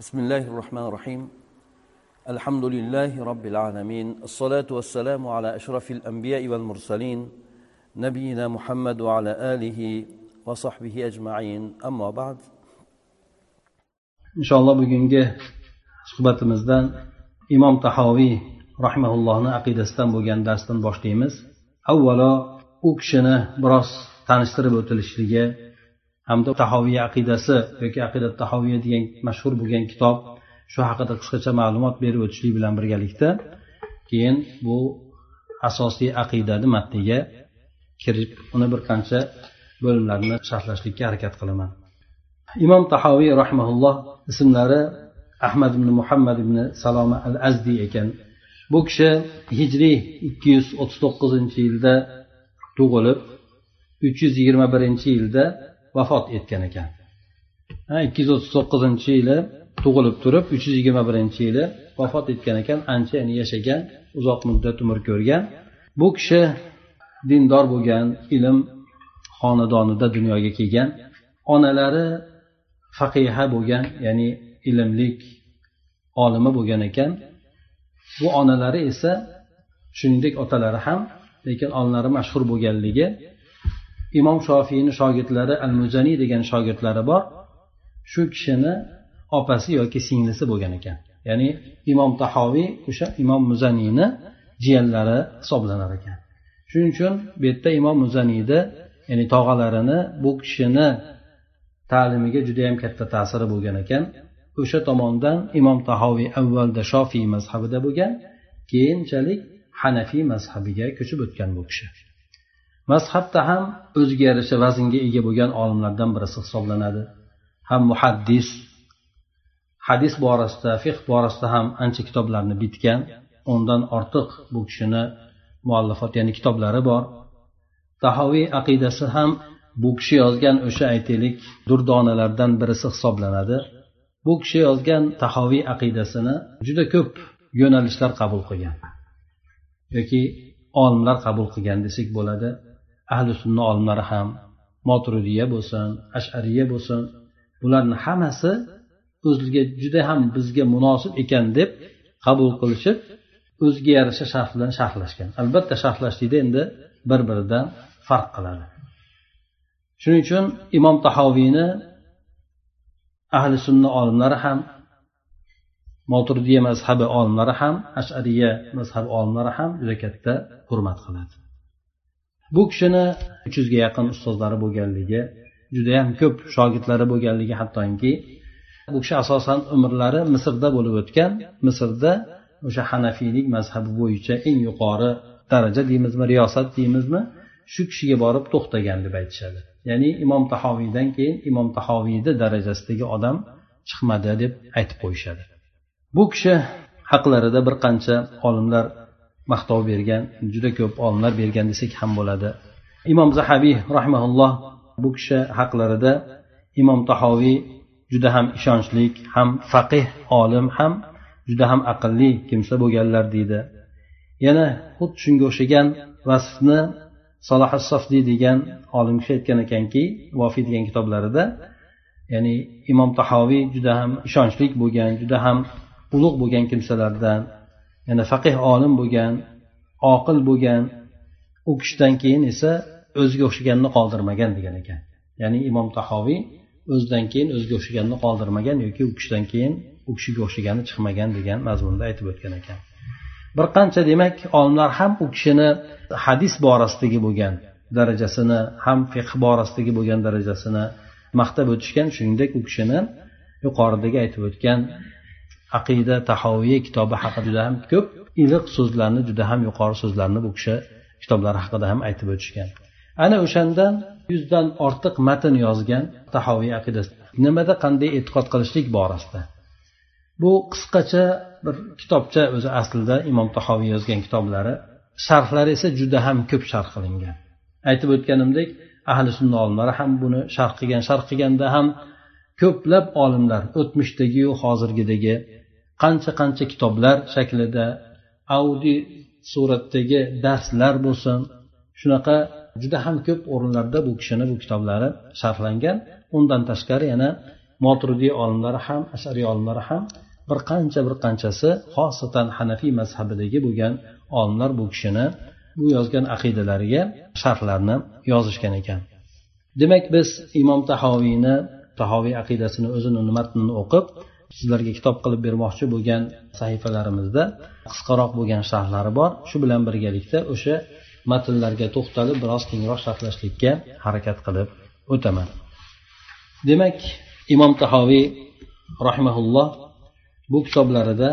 بسم الله الرحمن الرحيم الحمد لله رب العالمين الصلاة والسلام على أشرف الأنبياء والمرسلين نبينا محمد وعلى آله وصحبه أجمعين أما بعد إن شاء الله بقين جه صحبة مزدان إمام تحاوي رحمه الله نعقيد استنبو جان داستن باشتيمز أولا أكشنا براس تانستربو تلشريه hamda tahoviy aqidasi yoki aqidat tahoviya degan mashhur bo'lgan kitob shu haqida qisqacha ma'lumot berib o'tishlik bilan birgalikda keyin bu asosiy aqidani matniga kirib uni bir qancha bo'limlarni sharhlashlikka harakat qilaman. Imom tahoviy rahmaulloh ismlari ahmad ibn muhammad ibn saloma al azdiy ekan. Bu kishi hijriy ikki yuz o'ttiz to'qqizinchi yilda tug'ilib uch yuz yigirma birinchi yilda vafot etgan ekan. Ikki yuz o'ttiz to'qqizinchi yili tug'ilib turib uch yuz yigirma birinchi yili vafot etgan ekan ancha ya'ni yashagan uzoq muddat umr ko'rgan. Bu kishi dindor bo'lgan ilm xonadonida dunyoga kelgan. Onalari faqiha bo'lgan ya'ni ilmlik olimi bo'lgan ekan. Bu onalari esa shuningdek otalari ham lekin onalari mashhur bo'lganligi imom shofiyni shogirdlari al muzaniy degan shogirdlari bor. Shu kishini opasi yoki singlisi bo'lgan ekan. Ya'ni imom tahoviy o'sha imom muzaniyni jiyanlari hisoblanar ekan. Shuning uchun bu yerda imom muzaniyni ya'ni tog'alarini bu kishini ta'limiga judayam katta ta'siri bo'lgan ekan. O'sha tomondan imom tahoviy avvalda shofiy mazhabida bo'lgan keyinchalik hanafiy mazhabiga ko'chib o'tgan bu kishi. Mazhabda ham o'ziga yarasha vaznga ega bo'lgan olimlardan birisi hisoblanadi. Ham muhaddis hadis borasida fiq borasida ham ancha kitoblarni bitgan o'ndan ortiq bu kishini muallafot ya'ni kitoblari bor. Tahoviy aqidasi ham bu kishi yozgan o'sha aytaylik durdonalardan birisi hisoblanadi. Bu kishi yozgan tahoviy aqidasini juda ko'p yo'nalishlar qabul qilgan yoki olimlar qabul qilgan desak bo'ladi. Ahli sunna olimlari ham moturidiya bo'lsin ashariya bo'lsin bularni hammasi o'ziga juda ham bizga munosib ekan deb qabul qilishib o'ziga yarasha sharh bilan sharhlashgan. Albatta sharhlashlikda endi bir biridan farq qiladi. Shuning uchun imom tahoviyni ahli sunna olimlari ham moturidiya mazhabi olimlari ham ashariya mazhabi olimlari ham juda katta hurmat qiladi. Bu kishini uch yuzga yaqin ustozlari bo'lganligi judayam ko'p shogirdlari bo'lganligi hattoki bu kishi asosan umrlari misrda bo'lib o'tgan. Misrda o'sha hanafiylik mazhabi bo'yicha eng yuqori daraja deymizmi riyosat deymizmi shu kishiga borib to'xtagan deb aytishadi. Ya'ni imom tahoviydan keyin imom tahoviyni darajasidagi odam chiqmadi deb aytib qo'yishadi. Bu kishi haqlarida bir qancha olimlar maqtov bergan juda ko'p olimlar bergan desak ham bo'ladi. Imom zahabiy rahimaulloh bu kishi haqlarida imom tahoviy juda ham ishonchli ham faqih olim ham juda ham aqlli kimsa bo'lganlar deydi. Yana xuddi shunga o'xshagan vasfni saloh sofdiy degan olim kishi aytgan ekanki vofiy degan kitoblarida ya'ni imom tahoviy juda ham ishonchli bo'lgan juda ham ulug' bo'lgan kimsalardan ya'ni faqih olim bo'lgan oqil bo'lgan u kishidan keyin esa o'ziga o'xshaganni qoldirmagan degan ekan. Ya'ni imom tahoviy o'zidan keyin o'ziga o'xshaganni qoldirmagan yoki u kishidan keyin u kishiga o'xshagani chiqmagan degan mazmunda aytib o'tgan ekan. Bir qancha demak olimlar ham u kishini hadis borasidagi bo'lgan darajasini ham fiqh borasidagi bo'lgan darajasini maqtab o'tishgan shuningdek u kishini yuqoridagi aytib o'tgan aqida tahoviy kitobi haqida juda ham ko'p iliq so'zlarni juda ham yuqori so'zlarni bu kishi kitoblari haqida ham aytib o'tishgan. Ana o'shandan yuzdan ortiq matn yozgan tahoviy aqidasi. Nimada qanday e'tiqod qilishlik borasida. Bu qisqacha bir kitobcha o'zi aslida imom tahoviy yozgan kitoblari. Sharhlari esa juda ham ko'p sharh qilingan. Aytib o'tganimdek ahli sunna olimlari ham buni sharh qilgan. Sharh qilganda ham ko'plab olimlar o'tmishdagiyu hozirgidagi qancha qancha kitoblar shaklida audio suratdagi darslar bo'lsin. Shunaqa juda ham ko'p o'rinlarda bu kishini bu kitoblari sharhlangan. Undan tashqari yana moturidiy olimlari ham ashariy olimlari ham bir qancha bir qanchasi xosatan hanafiy mazhabidagi bo'lgan olimlar bu kishini bu yozgan aqidalariga sharhlarni yozishgan ekan. Demak biz imom tahoviyni tahoviy aqidasini o'zini matnini o'qib sizlarga kitob qilib bermoqchi bo'lgan sahifalarimizda qisqaroq bo'lgan sharhlari bor. Shu bilan birgalikda o'sha matnlarga to'xtalib biroz kengroq sharhlashlikka harakat qilib o'taman. Demak imom tahoviy rahimaulloh bu kitoblarida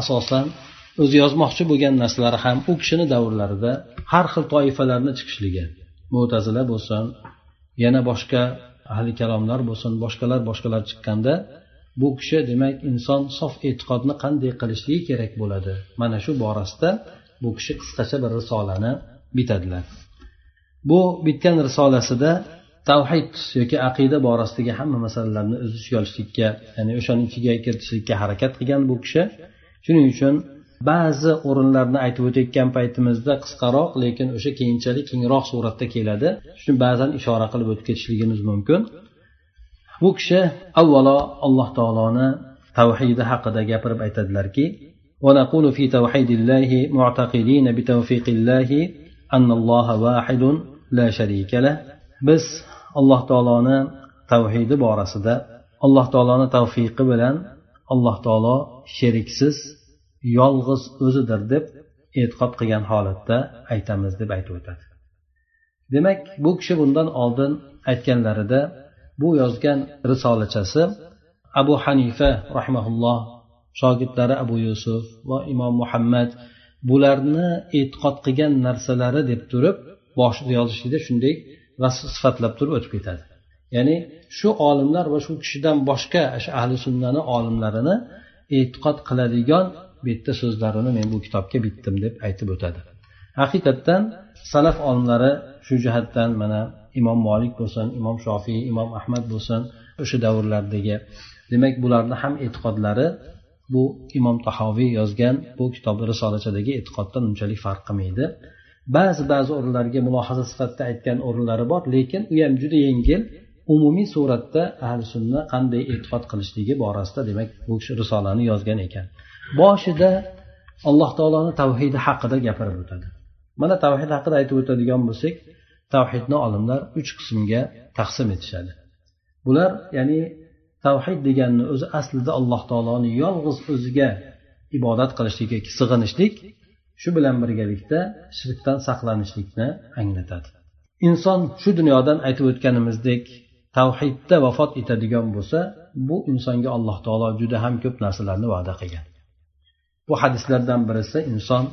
asosan o'zi yozmoqchi bo'lgan narsalari ham u kishini davrlarida har xil toifalarni chiqishligi. Mo'tazila bo'lsin yana boshqa ahli kalomlar bo'lsin boshqalar boshqalar chiqqanda bu kishi demak inson sof e'tiqodni qanday qilishligi kerak bo'ladi. Mana shu borasida bu kishi qisqacha bir risolani bitadilar. Bu bitgan risolasida tavhid yoki aqida borasidagi hamma masalalarni o'z ichiga olishlikka ya'ni o'shani ichiga kiritishlikka harakat qilgan bu kishi. Shuning uchun ba'zi o'rinlarni aytib o'tayotgan paytimizda qisqaroq lekin o'sha keyinchalik kengroq suratda keladi. Shuning ba'zan ishora qilib o'tib ketishligimiz mumkin. bu kishi avvalo alloh taoloni tavhidi haqida gapirib aytadilarki ونقول في توحيد الله معتقدين بتوفيق الله أن الله واحد لا شريك له biz alloh taoloni tavhidi borasida alloh taoloni tavfiqi bilan alloh taolo sheriksiz yolg'iz o'zidir deb e'tiqod qilgan holatda aytamiz deb aytib o'tadi demak bu kishi bundan oldin aytganlarida bu yozgan risolachasi abu hanifa rahmaulloh shogirdlari abu yusuf va imom muhammad bularni e'tiqod qilgan narsalari deb turib boshida yozishlikda shunday sifatlab turib o'tib ketadi. Ya'ni shu olimlar va shu kishidan boshqa shu ahli sunnani olimlarini e'tiqod qiladigan bu yerda so'zlarini men bu kitobga bitdim deb aytib o'tadi. Haqiqatdan salaf olimlari shu jihatdan mana imom molik bo'lsin imom shofiy imom ahmad bo'lsin o'sha davrlardagi. Demak bularni ham e'tiqodlari bu imom tahoviy yozgan bu kitob risolachadagi e'tiqoddan unchalik farq qilmaydi. Ba'zi ba'zi o'rinlarga mulohaza sifatida aytgan o'rinlari bor lekin u ham juda yengil. Umumiy suratda ahli sunna qanday e'tiqod qilishligi borasida demak bu kishi risolani yozgan ekan. Boshida alloh taoloni tavhidi haqida gapirib o'tadi. Mana tavhid haqida aytib o'tadigan bo'lsak tavhidni olimlar uch qismga taqsim etishadi. Bular ya'ni tavhid deganni o'zi aslida alloh taoloni yolg'iz o'ziga ibodat qilishlik yoki sig'inishlik shu bilan birgalikda shirkdan saqlanishlikni anglatadi. Inson shu dunyodan aytib o'tganimizdek tavhidda vafot etadigan bo'lsa bu insonga alloh taolo juda ham ko'p narsalarni va'da qilgan. Bu hadislardan birisi inson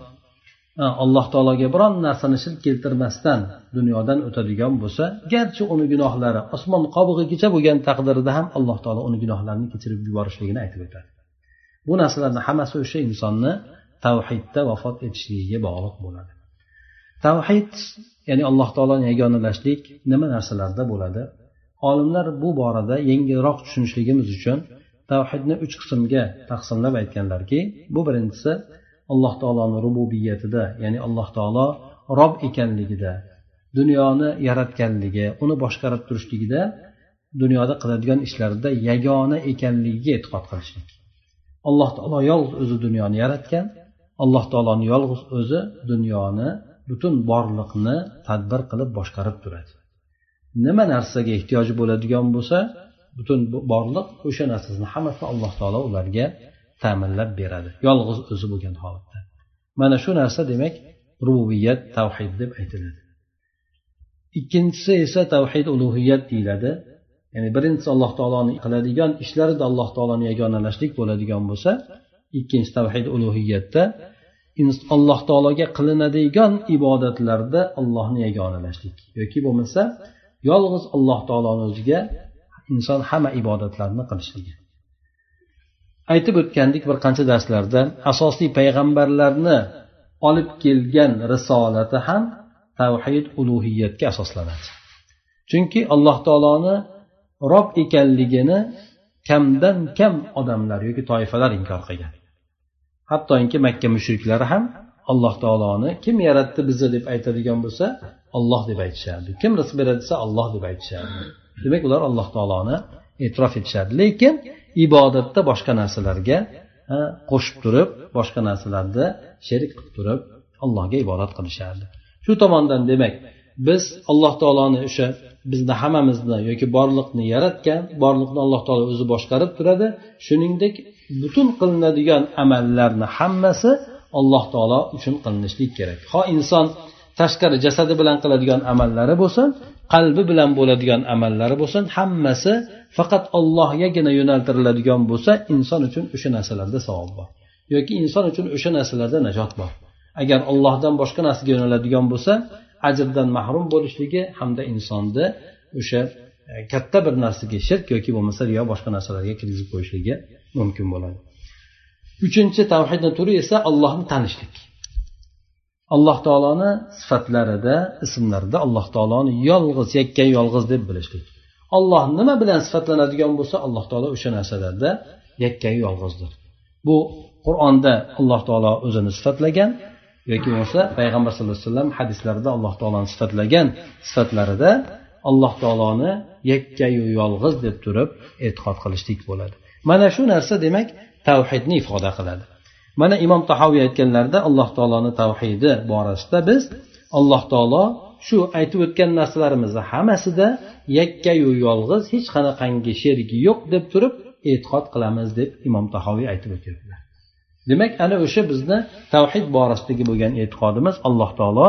alloh taologa biron narsani shirk keltirmasdan dunyodan o'tadigan bo'lsa garchi uni gunohlari osmon qobig'igacha bo'lgan taqdirida ham alloh taolo uni gunohlarini kechirib yuborishligini aytib o'tadi. Bu narsalarni hammasi o'sha insonni tavhidda vafot etishligiga bog'liq bo'ladi. Tavhid ya'ni alloh taoloni yagonalashlik nima narsalarda bo'ladi? Olimlar bu borada yengilroq tushunishligimiz uchun tavhidni uch qismga taqsimlab aytganlarki bu birinchisi alloh taoloni rububiyatida ya'ni alloh taolo rob ekanligida dunyoni yaratganligi uni boshqarib turishligida dunyoda qiladigan ishlarida yagona ekanligiga e'tiqod qilishlik. Alloh taolo yolg'iz o'zi dunyoni yaratgan alloh taoloni yolg'iz o'zi dunyoni butun borliqni tadbir qilib boshqarib turadi. Nima narsaga ehtiyoji bo'ladigan bo'lsa butun borliq o'sha narsasini hammasini alloh taolo ularga ta'minlab beradi. Yolg'iz o'zi bo'lgan holatda. Mana shu narsa demak rububiyat tavhid deb aytiladi. Ikkinchisi esa tavhid ulug'iyat deyiladi. Ya'ni birinchisi alloh taoloni qiladigan ishlarida alloh taoloni yagonalashlik bo'ladigan bo'lsa ikkinchi tavhid ulug'iyatda alloh taologa qilinadigan ibodatlarda allohni yagonalashlik yoki bo'lmasa yolg'iz alloh taoloni o'ziga inson hamma ibodatlarni qilishligi. Aytib o'tgandik bir qancha darslarda asosiy payg'ambarlarni olib kelgan risolati ham tavhid ulug'iyatga asoslanadi. Chunki alloh taoloni rob ekanligini kamdan kam odamlar yoki toifalar inkor qilgan. Hattoki makka mushriklari ham alloh taoloni kim yaratdi bizni deb aytadigan bo'lsa olloh deb aytishardi. Kim rizq beradi desa olloh deb aytishardi. Demak ular alloh taoloni e'tirof etishadi. Lekin ibodatda boshqa narsalarga qo'shib turib boshqa narsalarni sherik qilib turib allohga ibodat qilishardi. Shu tomondan demak biz alloh taoloni o'sha bizni hammamizni yoki borliqni yaratgan borliqni alloh taolo o'zi boshqarib turadi. Shuningdek butun qilinadigan amallarni hammasi alloh taolo uchun qilinishlik kerak. Ho inson tashqari jasadi bilan qiladigan amallari bo'lsin qalbi bilan bo'ladigan amallari bo'lsin hammasi faqat ollohgagina yo'naltiriladigan bo'lsa inson uchun o'sha narsalarda savob bor. Yoki inson uchun o'sha narsalarda najot bor. Agar ollohdan boshqa narsaga yo'naladigan bo'lsa ajrdan mahrum bo'lishligi hamda insonni o'sha e, katta bir narsaga shirk yoki bo'lmasa riyo boshqa narsalarga kirgizib qo'yishligi mumkin bo'ladi. Uchinchi tavhidni turi esa allohni tanishlik. Alloh taoloni sifatlarida ismlarida alloh taoloni yolg'iz yakka yolg'iz deb bilishlik. Olloh nima bilan sifatlanadigan bo'lsa alloh taolo o'sha narsalarda yakka yolg'izdir. Bu qur'onda alloh taolo o'zini sifatlagan yoki bo'lmasa payg'ambar sallallohu alayhi vasallam hadislarida alloh taoloni sifatlagan sifatlarida alloh taoloni yakkayu yolg'iz deb turib e'tiqod qilishlik bo'ladi. Mana shu narsa demak tavhidni ifoda qiladi. Mana imom tahoviy aytganlarida alloh taoloni tavhidi borasida biz alloh taolo shu aytib o'tgan narsalarimizni hammasida yakkayu yolg'iz hech qanaqangi sherigi yo'q deb turib e'tiqod qilamiz deb imom tahoviy aytib o'tyaptilar. Demak ana o'sha bizni tavhid borasidagi bo'lgan e'tiqodimiz alloh taolo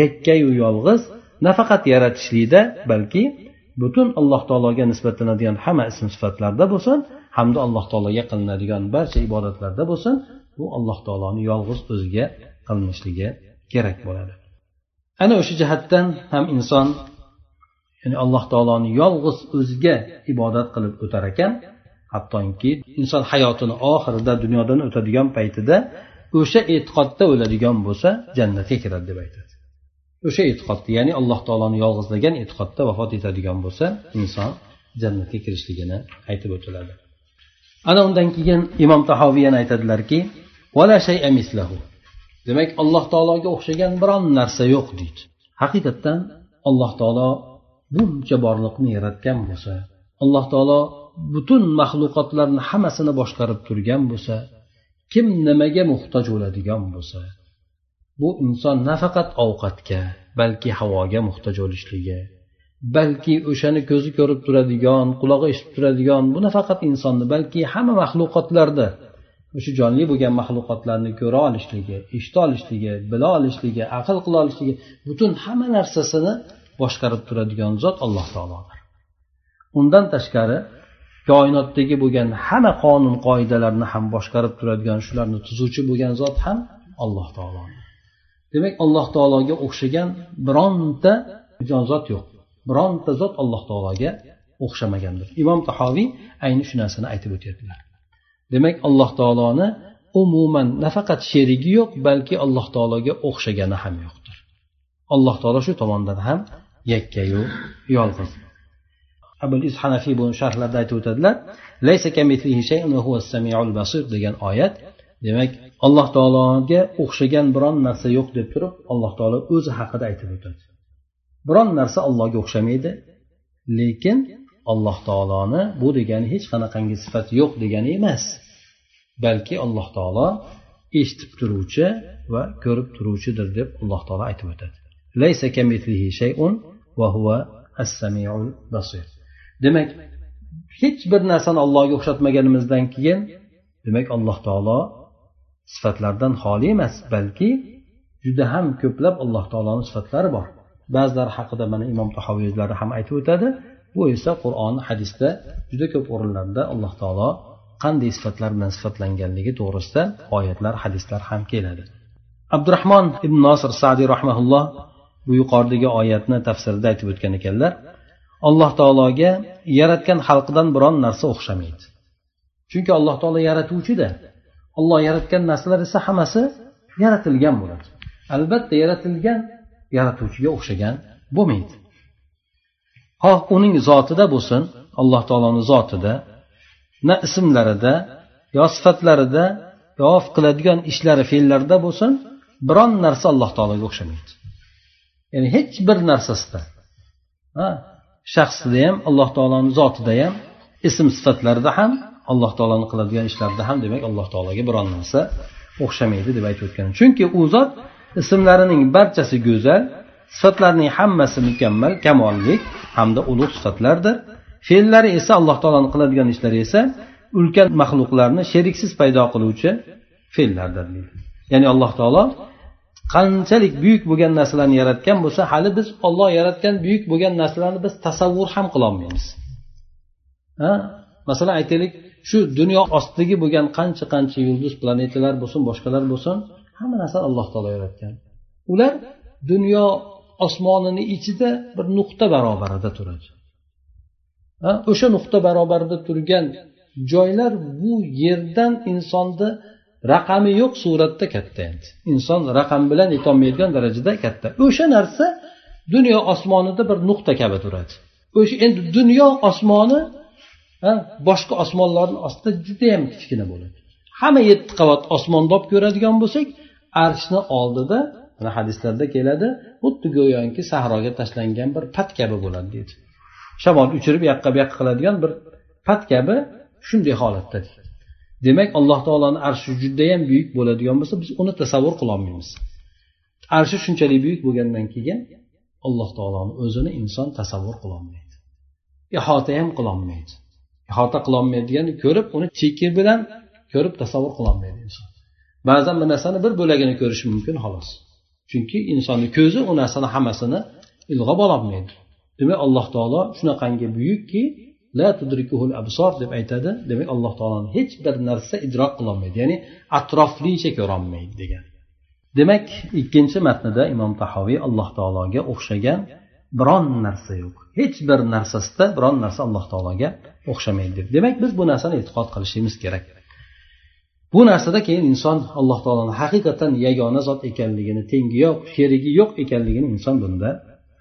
yakkayu yolg'iz nafaqat yaratishlikda balki butun alloh taologa nisbatlanadigan hamma ism sifatlarda bo'lsin hamda alloh taologa qilinadigan barcha ibodatlarda bo'lsin bu alloh taoloni yolg'iz o'ziga qilinishligi kerak bo'ladi. Ana o'sha jihatdan ham inson ya'ni alloh taoloni yolg'iz o'ziga ibodat qilib o'tar ekan hattoki inson hayotini oxirida dunyodan o'tadigan paytida o'sha e'tiqodda o'ladigan bo'lsa jannatga kiradi deb aytadi o'sha e'tiqodda ya'ni alloh taoloni yolg'izlagan e'tiqodda vafot etadigan bo'lsa inson jannatga kirishligini aytib o'tiladi. Ana undan keyin imom tahoviy yana aytadilarki demak alloh taologa o'xshagan biron narsa yo'q deydi. Haqiqatdan alloh taolo buncha borliqni yaratgan bo'lsa alloh taolo butun maxluqotlarni hammasini boshqarib turgan bo'lsa kim nimaga muhtoj bo'ladigan bo'lsa bu inson nafaqat ovqatga balki havoga muhtoj bo'lishligi balki o'shani ko'zi ko'rib turadigan qulog'i eshitib turadigan bu nafaqat insonni balki hamma maxluqotlarda o'sha jonli bo'lgan maxluqotlarni ko'ra olishligi eshita olishligi bila olishligi aql qila olishligi butun hamma narsasini boshqarib turadigan zot alloh taolodir. Undan tashqari koinotdagi bo'lgan hamma qonun qoidalarni ham boshqarib turadigan shularni tuzuvchi bo'lgan zot ham alloh taolo demak alloh taologa o'xshagan bironta zot yo'q. Bironta zot alloh taologa o'xshamagandir. Imom tahoviy ayni shu narsani aytib o'tyaptilar. Demak alloh taoloni umuman nafaqat sherigi yo'q balki alloh taologa o'xshagani ham yo'qdir. Alloh taolo shu tomondan ham yakkayu yolg'iz. Abul is hanafiy buni sharhlarda aytib o'tadilar degan oyat demak alloh taologa o'xshagan biron narsa yo'q deb turib alloh taolo o'zi haqida aytib o'tadi. Biron narsa allohga o'xshamaydi lekin alloh taoloni bu degani hech qanaqangi sifat yo'q degani emas. Balki alloh taolo eshitib turuvchi va ko'rib turuvchidir deb alloh taolo aytib o'tadi. Demak hech bir narsani allohga o'xshatmaganimizdan keyin demak alloh taolo sifatlardan xoli emas balki juda ham ko'plab alloh taoloni sifatlari bor. Ba'zilari haqida mana imom tahoviy ham aytib o'tadi. Bu esa qur'on hadisda juda ko'p o'rinlarda alloh taolo qanday sifatlar bilan sifatlanganligi to'g'risida oyatlar hadislar ham keladi. Abdurahmon ibn nosir sadiy rahmaulloh bu yuqoridagi oyatni tafsirida aytib o'tgan ekanlar alloh taologa yaratgan xalqidan biron narsa o'xshamaydi. Chunki alloh taolo yaratuvchida olloh yaratgan narsalar esa hammasi yaratilgan bo'ladi. Albatta yaratilgan yaratuvchiga o'xshagan bo'lmaydi. Xoh uning zotida bo'lsin alloh taoloni zotida na ismlarida yo sifatlarida yo qiladigan ishlari fe'llarida bo'lsin biron narsa alloh taologa o'xshamaydi. Ya'ni hech bir narsasida. Shaxsida ham alloh taoloni zotida ham ism sifatlarida ham alloh taoloni qiladigan ishlarida ham demak alloh taologa biron narsa o'xshamaydi deb aytib o'tgan chunki u zot ismlarining barchasi go'zal sifatlarning hammasi mukammal kamollik hamda ulug' sifatlardir fe'llari esa alloh taoloni qiladigan ishlari esa ulkan maxluqlarni sheriksiz paydo qiluvchi fe'llardir. Deydi ya'ni alloh taolo qanchalik buyuk bo'lgan narsalarni yaratgan bo'lsa hali biz olloh yaratgan buyuk bo'lgan narsalarni biz tasavvur ham qilolmaymiz. Ha? Masalan aytaylik shu dunyo ostidagi bo'lgan qancha qancha yulduz planetalar bo'lsin boshqalar bo'lsin hamma narsani alloh taolo yaratgan. Ular dunyo osmonini ichida bir nuqta barobarida turadi. O'sha nuqta barobarida turgan joylar bu yerdan insonni raqami yo'q suratda katta endi. Inson raqam bilan yetolmaydigan darajada katta. O'sha narsa dunyo osmonida bir nuqta kabi turadi. O'sha endi dunyo osmoni boshqa osmonlarni ostida judayam kichkina bo'ladi. Hamma yetti qavat osmonni olib ko'radigan bo'lsak arshni oldida mana hadislarda keladi xuddi go'yoki sahroga tashlangan bir pat kabi bo'ladi deydi. Shamol uchirib yoqqa bu yoqqa qiladigan bir pat kabi shunday holatda demak alloh taoloni arshi judayam buyuk bo'ladigan bo'lsa biz uni tasavvur qilolmaymiz arshi shunchalik buyuk bo'lgandan keyin alloh taoloni o'zini inson tasavvur qilolmaydi ihota ham qilolmaydi ihota qilolmaydigani ko'rib uni cheki bilan ko'rib tasavvur qilolmaydi inson. Ba'zan bir narsani bir bo'lagini ko'rishi mumkin xolos. Chunki insonni ko'zi u narsani hammasini ilg'ab ololmaydi. Demak alloh taolo shunaqangi buyukki la tudrikuhul absor deb aytadi. Demak alloh taoloni hech bir narsa idrok qilolmaydi ya'ni atroflicha ko'rolmaydi degan. Demak ikkinchi matnida imom tahoviy alloh taologa o'xshagan biron narsa yo'q. Hech bir narsasida biron narsa alloh taologa o'xshamaydi deb. Demak biz bu narsani e'tiqod qilishimiz kerak. Bu narsada keyin inson alloh taoloni haqiqatdan yagona zot ekanligini tengi yo'q sherigi yo'q ekanligini inson bunda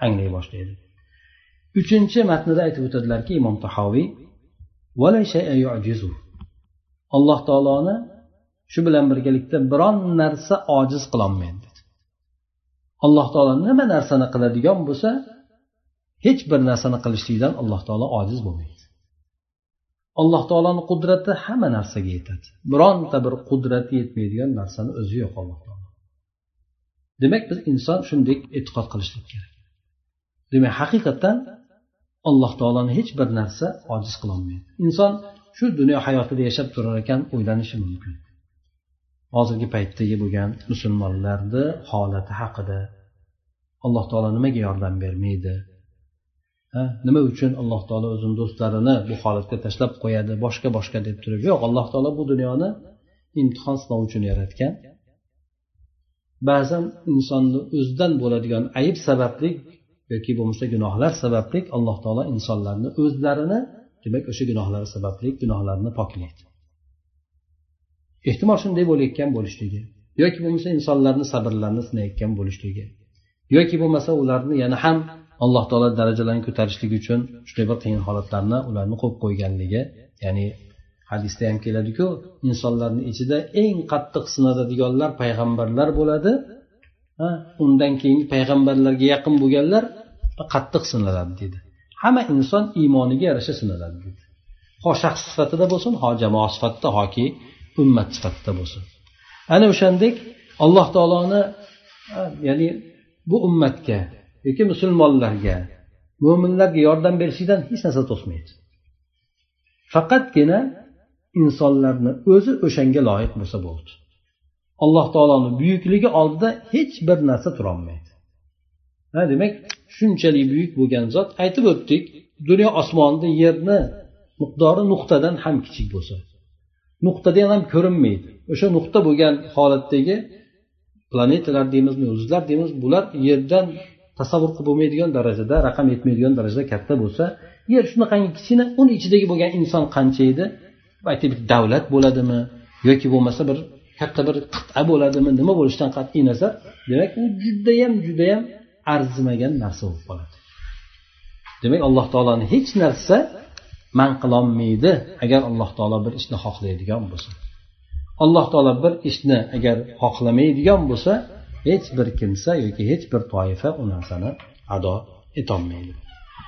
anglay boshlaydi. Uchinchi matnida aytib o'tadilarki imom tahoviy alloh taoloni shu bilan birgalikda biron narsa ojiz qilolmaydi alloh taolo nima narsani qiladigan bo'lsa hech bir narsani qilishlikdan alloh taolo ojiz bo'lmaydi. Alloh taoloni qudrati hamma narsaga yetadi. Bironta bir qudrati yetmaydigan narsani o'zi yo'q alloh taolo. Demak biz inson shunday e'tiqod qilishlik kerak. Demak haqiqatdan alloh taoloni hech bir narsa ojiz qilolmaydi. Inson shu dunyo hayotida yashab turar ekan o'ylanishi mumkin. Hozirgi paytdagi bo'lgan musulmonlarni holati haqida alloh taolo nimaga yordam bermaydi? Nima uchun alloh taolo o'zini do'stlarini bu holatga tashlab qo'yadi boshqa boshqa deb turib? Yo'q alloh taolo bu dunyoni imtihon sinov uchun yaratgan. Ba'zan insonni o'zidan bo'ladigan ayb sababli yoki bo'lmasa gunohlar sababli alloh taolo insonlarni o'zlarini demak o'sha gunohlari sababli gunohlarini poklaydi ehtimol shunday bo'layotgan bo'lishligi yoki bo'lmasa insonlarni sabrlarini sinayotgan bo'lishligi yoki bo'lmasa ularni yana ham alloh taolo darajalarini ko'tarishlik uchun shunday bir qiyin holatlarni ularni qo'yib qo'yganligi ya'ni hadisda ham keladiku insonlarni ichida eng qattiq sinaladiganlar payg'ambarlar bo'ladi undan keyingi payg'ambarlarga yaqin bo'lganlar qattiq sinaladi dedi. Hamma inson iymoniga yarasha sinaladi dedi. Ho shaxs sifatida bo'lsin ho jamoa sifatida hoki ummat sifatida bo'lsin. Ana o'shandek alloh taoloni ya'ni bu ummatga yoki musulmonlarga mo'minlarga yordam berishlikdan hech narsa to'smaydi. Faqatgina insonlarni o'zi o'shanga loyiq bo'lsa bo'ldi. Alloh taoloni buyukligi oldida hech bir narsa turolmaydi. Ha demak shunchalik buyuk bo'lgan zot aytib o'tdik dunyo osmonni yerni miqdori nuqtadan ham kichik bo'lsa nuqtadan ham ko'rinmaydi. O'sha nuqta bo'lgan holatdagi planetalar deymizmi yulduzlar deymiz bular yerdan tasavvur qilib bo'lmaydigan darajada raqam yetmaydigan darajada katta bo'lsa yer shunaqangi kichkina uni ichidagi bo'lgan inson qancha edi? Aytaylik davlat bo'ladimi? Yoki bo'lmasa bir katta bir qit'a bo'ladimi? Nima bo'lishidan qat'iy nazar? Demak u judayam judayam arzimagan narsa bo'lib qoladi. Demak alloh taoloni hech narsa man qilolmaydi agar alloh taolo bir ishni xohlaydigan bo'lsa. Alloh taolo bir ishni agar xohlamaydigan bo'lsa hech bir kimsa yoki hech bir toifa u narsani ado etolmaydi.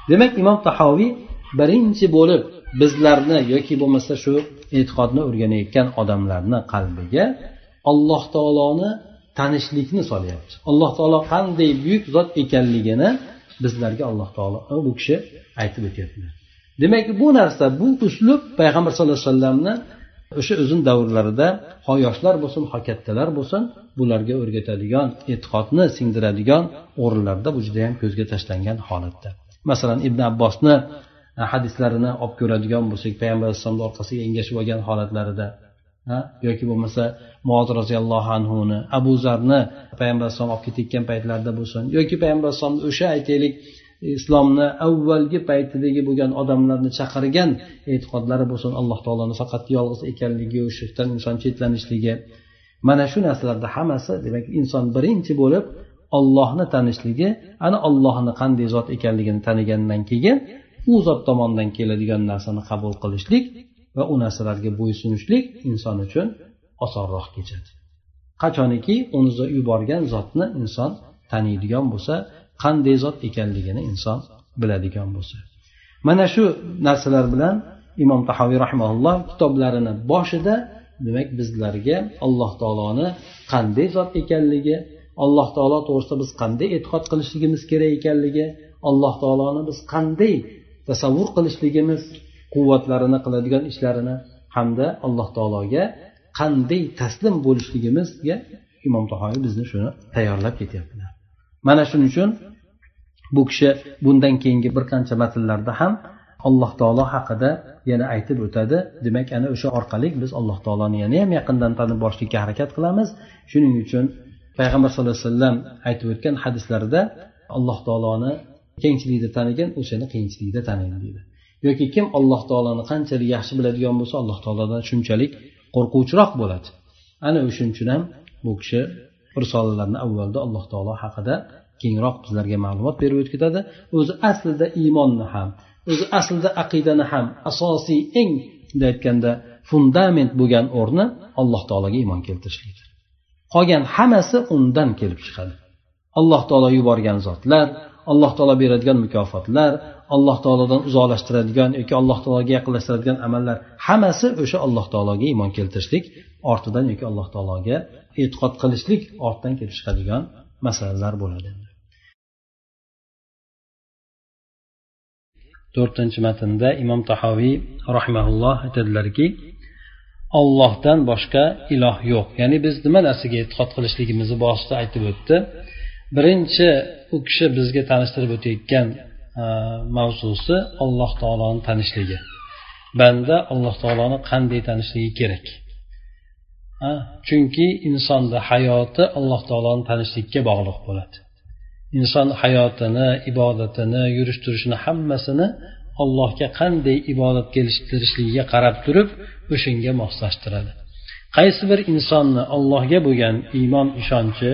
Demak imom tahoviy birinchi bo'lib bizlarni yoki bo'lmasa shu e'tiqodni o'rganayotgan odamlarni qalbiga alloh taoloni tanishlikni solyapti. Alloh taolo qanday buyuk zot ekanligini bizlarga alloh taolo bu kishi aytib o'tyaptilar. Demak bu narsa bu uslub payg'ambar sallallohu alayhi vasallamni o'sha uzun davrlarida ho yoshlar bo'lsin ho kattalar bo'lsin bularga o'rgatadigan e'tiqodni singdiradigan o'rinlarda bu judayam ko'zga tashlangan holatda. Masalan ibn abbosni e, hadislarini olib ko'radigan bo'lsak payg'ambar alayhissalomni orqasiga engashib olgan holatlarida yoki bo'lmasa muoz roziyallohu anhuni abu zarni payg'ambar alayhisalom olib ketayotgan paytlarida bo'lsin yoki payg'ambar alayhisalomni o'sha aytaylik islomni avvalgi paytidagi bo'lgan odamlarni chaqirgan e'tiqodlari bo'lsin alloh taoloni faqat yolg'iz ekanligi shirkdan inson chetlanishligi. Mana shu narsalarda hammasi demak inson birinchi bo'lib ollohni tanishligi ana ollohni qanday zot ekanligini tanigandan keyin u zot tomonidan keladigan narsani qabul qilishlik va u narsalarga bo'ysunishlik inson uchun osonroq kechadi. Qachoniki uni yuborgan zotni inson taniydigan bo'lsa qanday zot ekanligini inson biladigan bo'lsa. Mana shu narsalar bilan imom tahoviy rahmaulloh kitoblarini boshida demak bizlarga alloh taoloni qanday zot ekanligi alloh taolo to'g'risida biz qanday e'tiqod qilishligimiz kerak ekanligi alloh taoloni biz qanday tasavvur qilishligimiz quvvatlarini qiladigan ishlarini hamda alloh taologa qanday taslim bo'lishligimizga imom tahoviy bizni shuni tayyorlab ketyaptilar. Mana shuning uchun bu kishi bundan keyingi bir qancha matnlarda ham alloh taolo haqida yana aytib o'tadi. Demak ana o'sha orqali biz alloh taoloni yana ham yaqindan tanib borishlikka harakat qilamiz. Shuning uchun payg'ambar sallallohu alayhi vasallam aytib o'tgan hadislarida alloh taoloni kengchilikda tanigan o'shani qiyinchilikda taniydi deydi. Yoki kim alloh taoloni qanchalik yaxshi biladigan bo'lsa alloh taolodan shunchalik qo'rquvchiroq bo'ladi. Ana o'shaning uchun ham bu kishi risolalarni avvalda alloh taolo haqida kengroq bizlarga ma'lumot berib o'tib ketadi o'zi aslida iymonni ham o'zi aslida aqidani ham asosiy eng bunday aytganda fundament bo'lgan o'rni alloh taologa iymon keltirishlikdir. Qolgan hammasi undan kelib chiqadi. Alloh taolo yuborgan zotlar alloh taolo beradigan mukofotlar alloh taolodan uzoqlashtiradigan yoki alloh taologa yaqinlashtiradigan amallar hammasi o'sha alloh taologa iymon keltirishlik ortidan yoki alloh taologa e'tiqod qilishlik ortidan kelib chiqadigan masalalar bo'ladi. To'rtinchi matnda imom tahoviy rahimaulloh aytadilarki ollohdan boshqa iloh yo'q. Ya'ni biz nima narsaga e'tiqod qilishligimizni boshida aytib o'tdi. Birinchi u kishi bizga tanishtirib o'tayotgan e, mavzusi alloh taoloni tanishligi. Banda alloh taoloni qanday tanishligi kerak? Chunki insonni hayoti alloh taoloni tanishlikka bog'liq bo'ladi. Inson hayotini ibodatini yurish turishini hammasini allohga qanday ibodat kelishtirishligiga qarab turib o'shanga moslashtiradi. Qaysi bir insonni allohga bo'lgan iymon ishonchi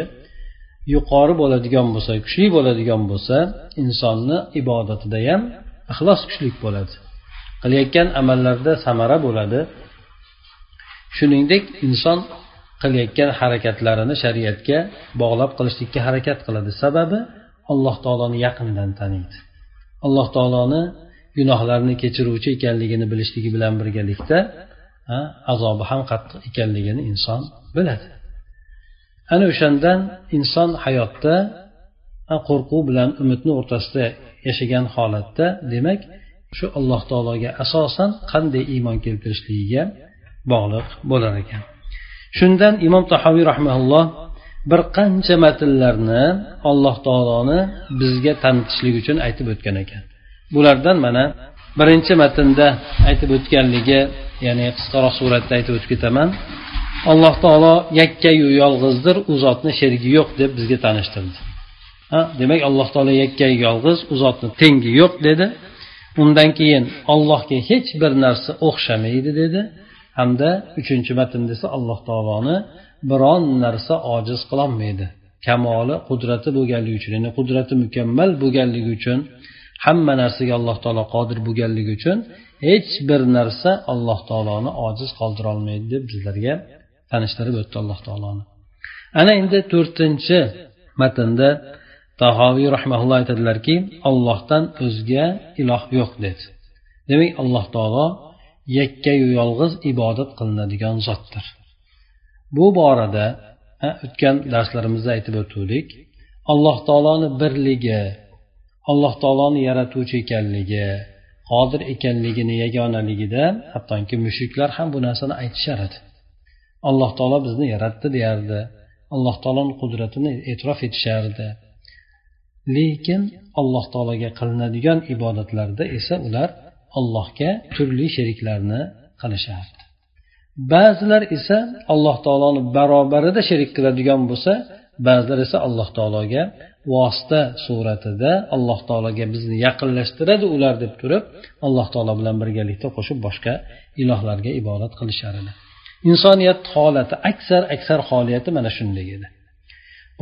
yuqori bo'ladigan bo'lsa kuchli bo'ladigan bo'lsa insonni ibodatida ham ixlos kuchlik bo'ladi. Qilayotgan amallarda samara bo'ladi. Shuningdek inson qilayotgan harakatlarini shariatga bog'lab qilishlikka harakat qiladi. Sababi alloh taoloni yaqindan taniydi. Alloh taoloni gunohlarni kechiruvchi ekanligini bilishligi bilan birgalikda azobi ham qattiq ekanligini inson biladi. Ana o'shandan inson hayotda qo'rquv bilan umidni o'rtasida yashagan holatda demak shu alloh taologa asosan qanday iymon keltirishligiga bog'liq bo'lar ekan. Shundan imom tahoviy rahmaulloh bir qancha matnlarni alloh taoloni bizga tanitishlik uchun aytib o'tgan ekan. Bulardan mana birinchi matnda aytib o'tganligi ya'ni qisqaroq suratda aytib o'tib ketaman. Alloh taolo yakkayu yolg'izdir u zotni sherigi yo'q deb bizga tanishtirdi. Ha demak alloh taolo yakkayu yolg'iz u zotni tengi yo'q dedi. Undan keyin ollohga hech bir narsa o'xshamaydi dedi. Hamda uchinchi matn desa alloh taoloni biron narsa ojiz qilolmaydi kamoli qudrati bo'lganligi uchun ya'ni qudrati mukammal bo'lganligi uchun hamma narsaga alloh taolo qodir bo'lganligi uchun hech bir narsa alloh taoloni ojiz qoldirolmaydi deb bizlarga tanishtirib o'tdi alloh taoloni. Ana endi to'rtinchi matnda tahoviy rahmaulloh aytadilarki ollohdan o'zga iloh yo'q dedi. Demak alloh taolo yakkayu yolg'iz ibodat qilinadigan zotdir. Bu borada o'tgan darslarimizda aytib o'tuvdik. Alloh taoloni birligi alloh taoloni yaratuvchi ekanligi qodir ekanligini yagonaligida hattoki mushuklar ham bu narsani aytishar edi. Alloh taolo bizni yaratdi deyardi. Alloh taoloni qudratini e'tirof etishardi lekin alloh taologa qilinadigan ibodatlarda esa ular allohga turli sheriklarni qilishardi. Ba'zilar esa alloh taoloni barobarida sherik qiladigan bo'lsa ba'zilar esa alloh taologa vosita suratida alloh taologa bizni yaqinlashtiradi ular deb turib alloh taolo bilan birgalikda qo'shib boshqa ilohlarga ibodat qilishar edi. Insoniyat holati aksar aksar holiyati mana shunday edi.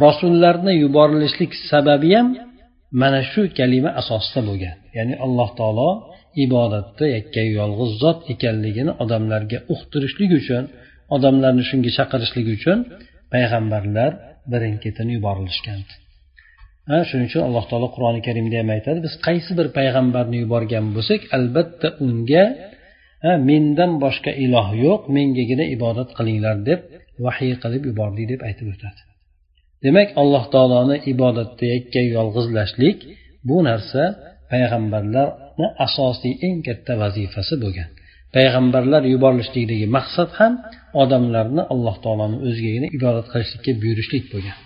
Rasullarni yuborilishlik sababi ham mana shu kalima asosida bo'lgan. Ya'ni alloh taolo ibodatda yakkayu yolg'iz zot ekanligini odamlarga uqtirishlik uchun odamlarni shunga chaqirishlik uchun payg'ambarlar birin ketin yuborilishgan ha shuning uchun alloh taolo qur'oni karimda ham aytadi biz qaysi bir payg'ambarni yuborgan bo'lsak albatta unga mendan boshqa iloh yo'q mengagina ibodat qilinglar deb vahiy qilib yubordik deb aytib o'tadi. Demak alloh taoloni ibodatda yakkayu yolg'izlashlik bu narsa payg'ambarlarni asosiy eng katta vazifasi bo'lgan. Payg'ambarlar yuborilishlikdagi maqsad ham odamlarni alloh taoloni o'zigagina ibodat qilishlikka buyurishlik bo'lgan.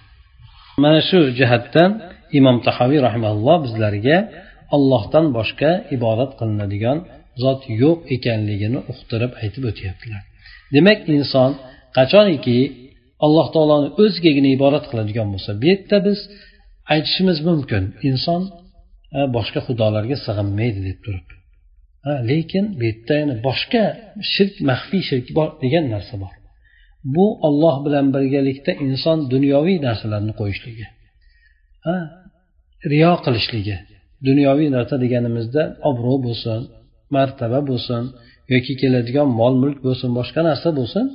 Mana shu jihatdan imom tahoviy rahimalloh bizlarga ollohdan boshqa ibodat qilinadigan zot yo'q ekanligini uqtirib aytib o'tyaptilar. Demak inson qachoniki alloh taoloni o'zigagina ibodat qiladigan bo'lsa bu yerda biz aytishimiz mumkin. Inson boshqa xudolarga sig'inmaydi deb turib lekin bu yerda yana boshqa shirk maxfiy shirk bor degan narsa bor. Bu olloh bilan birgalikda inson dunyoviy narsalarni qo'yishligi. Riyo qilishligi. Dunyoviy narsa deganimizda obro' bo'lsin martaba bo'lsin yoki keladigan mol mulk bo'lsin boshqa narsa bo'lsin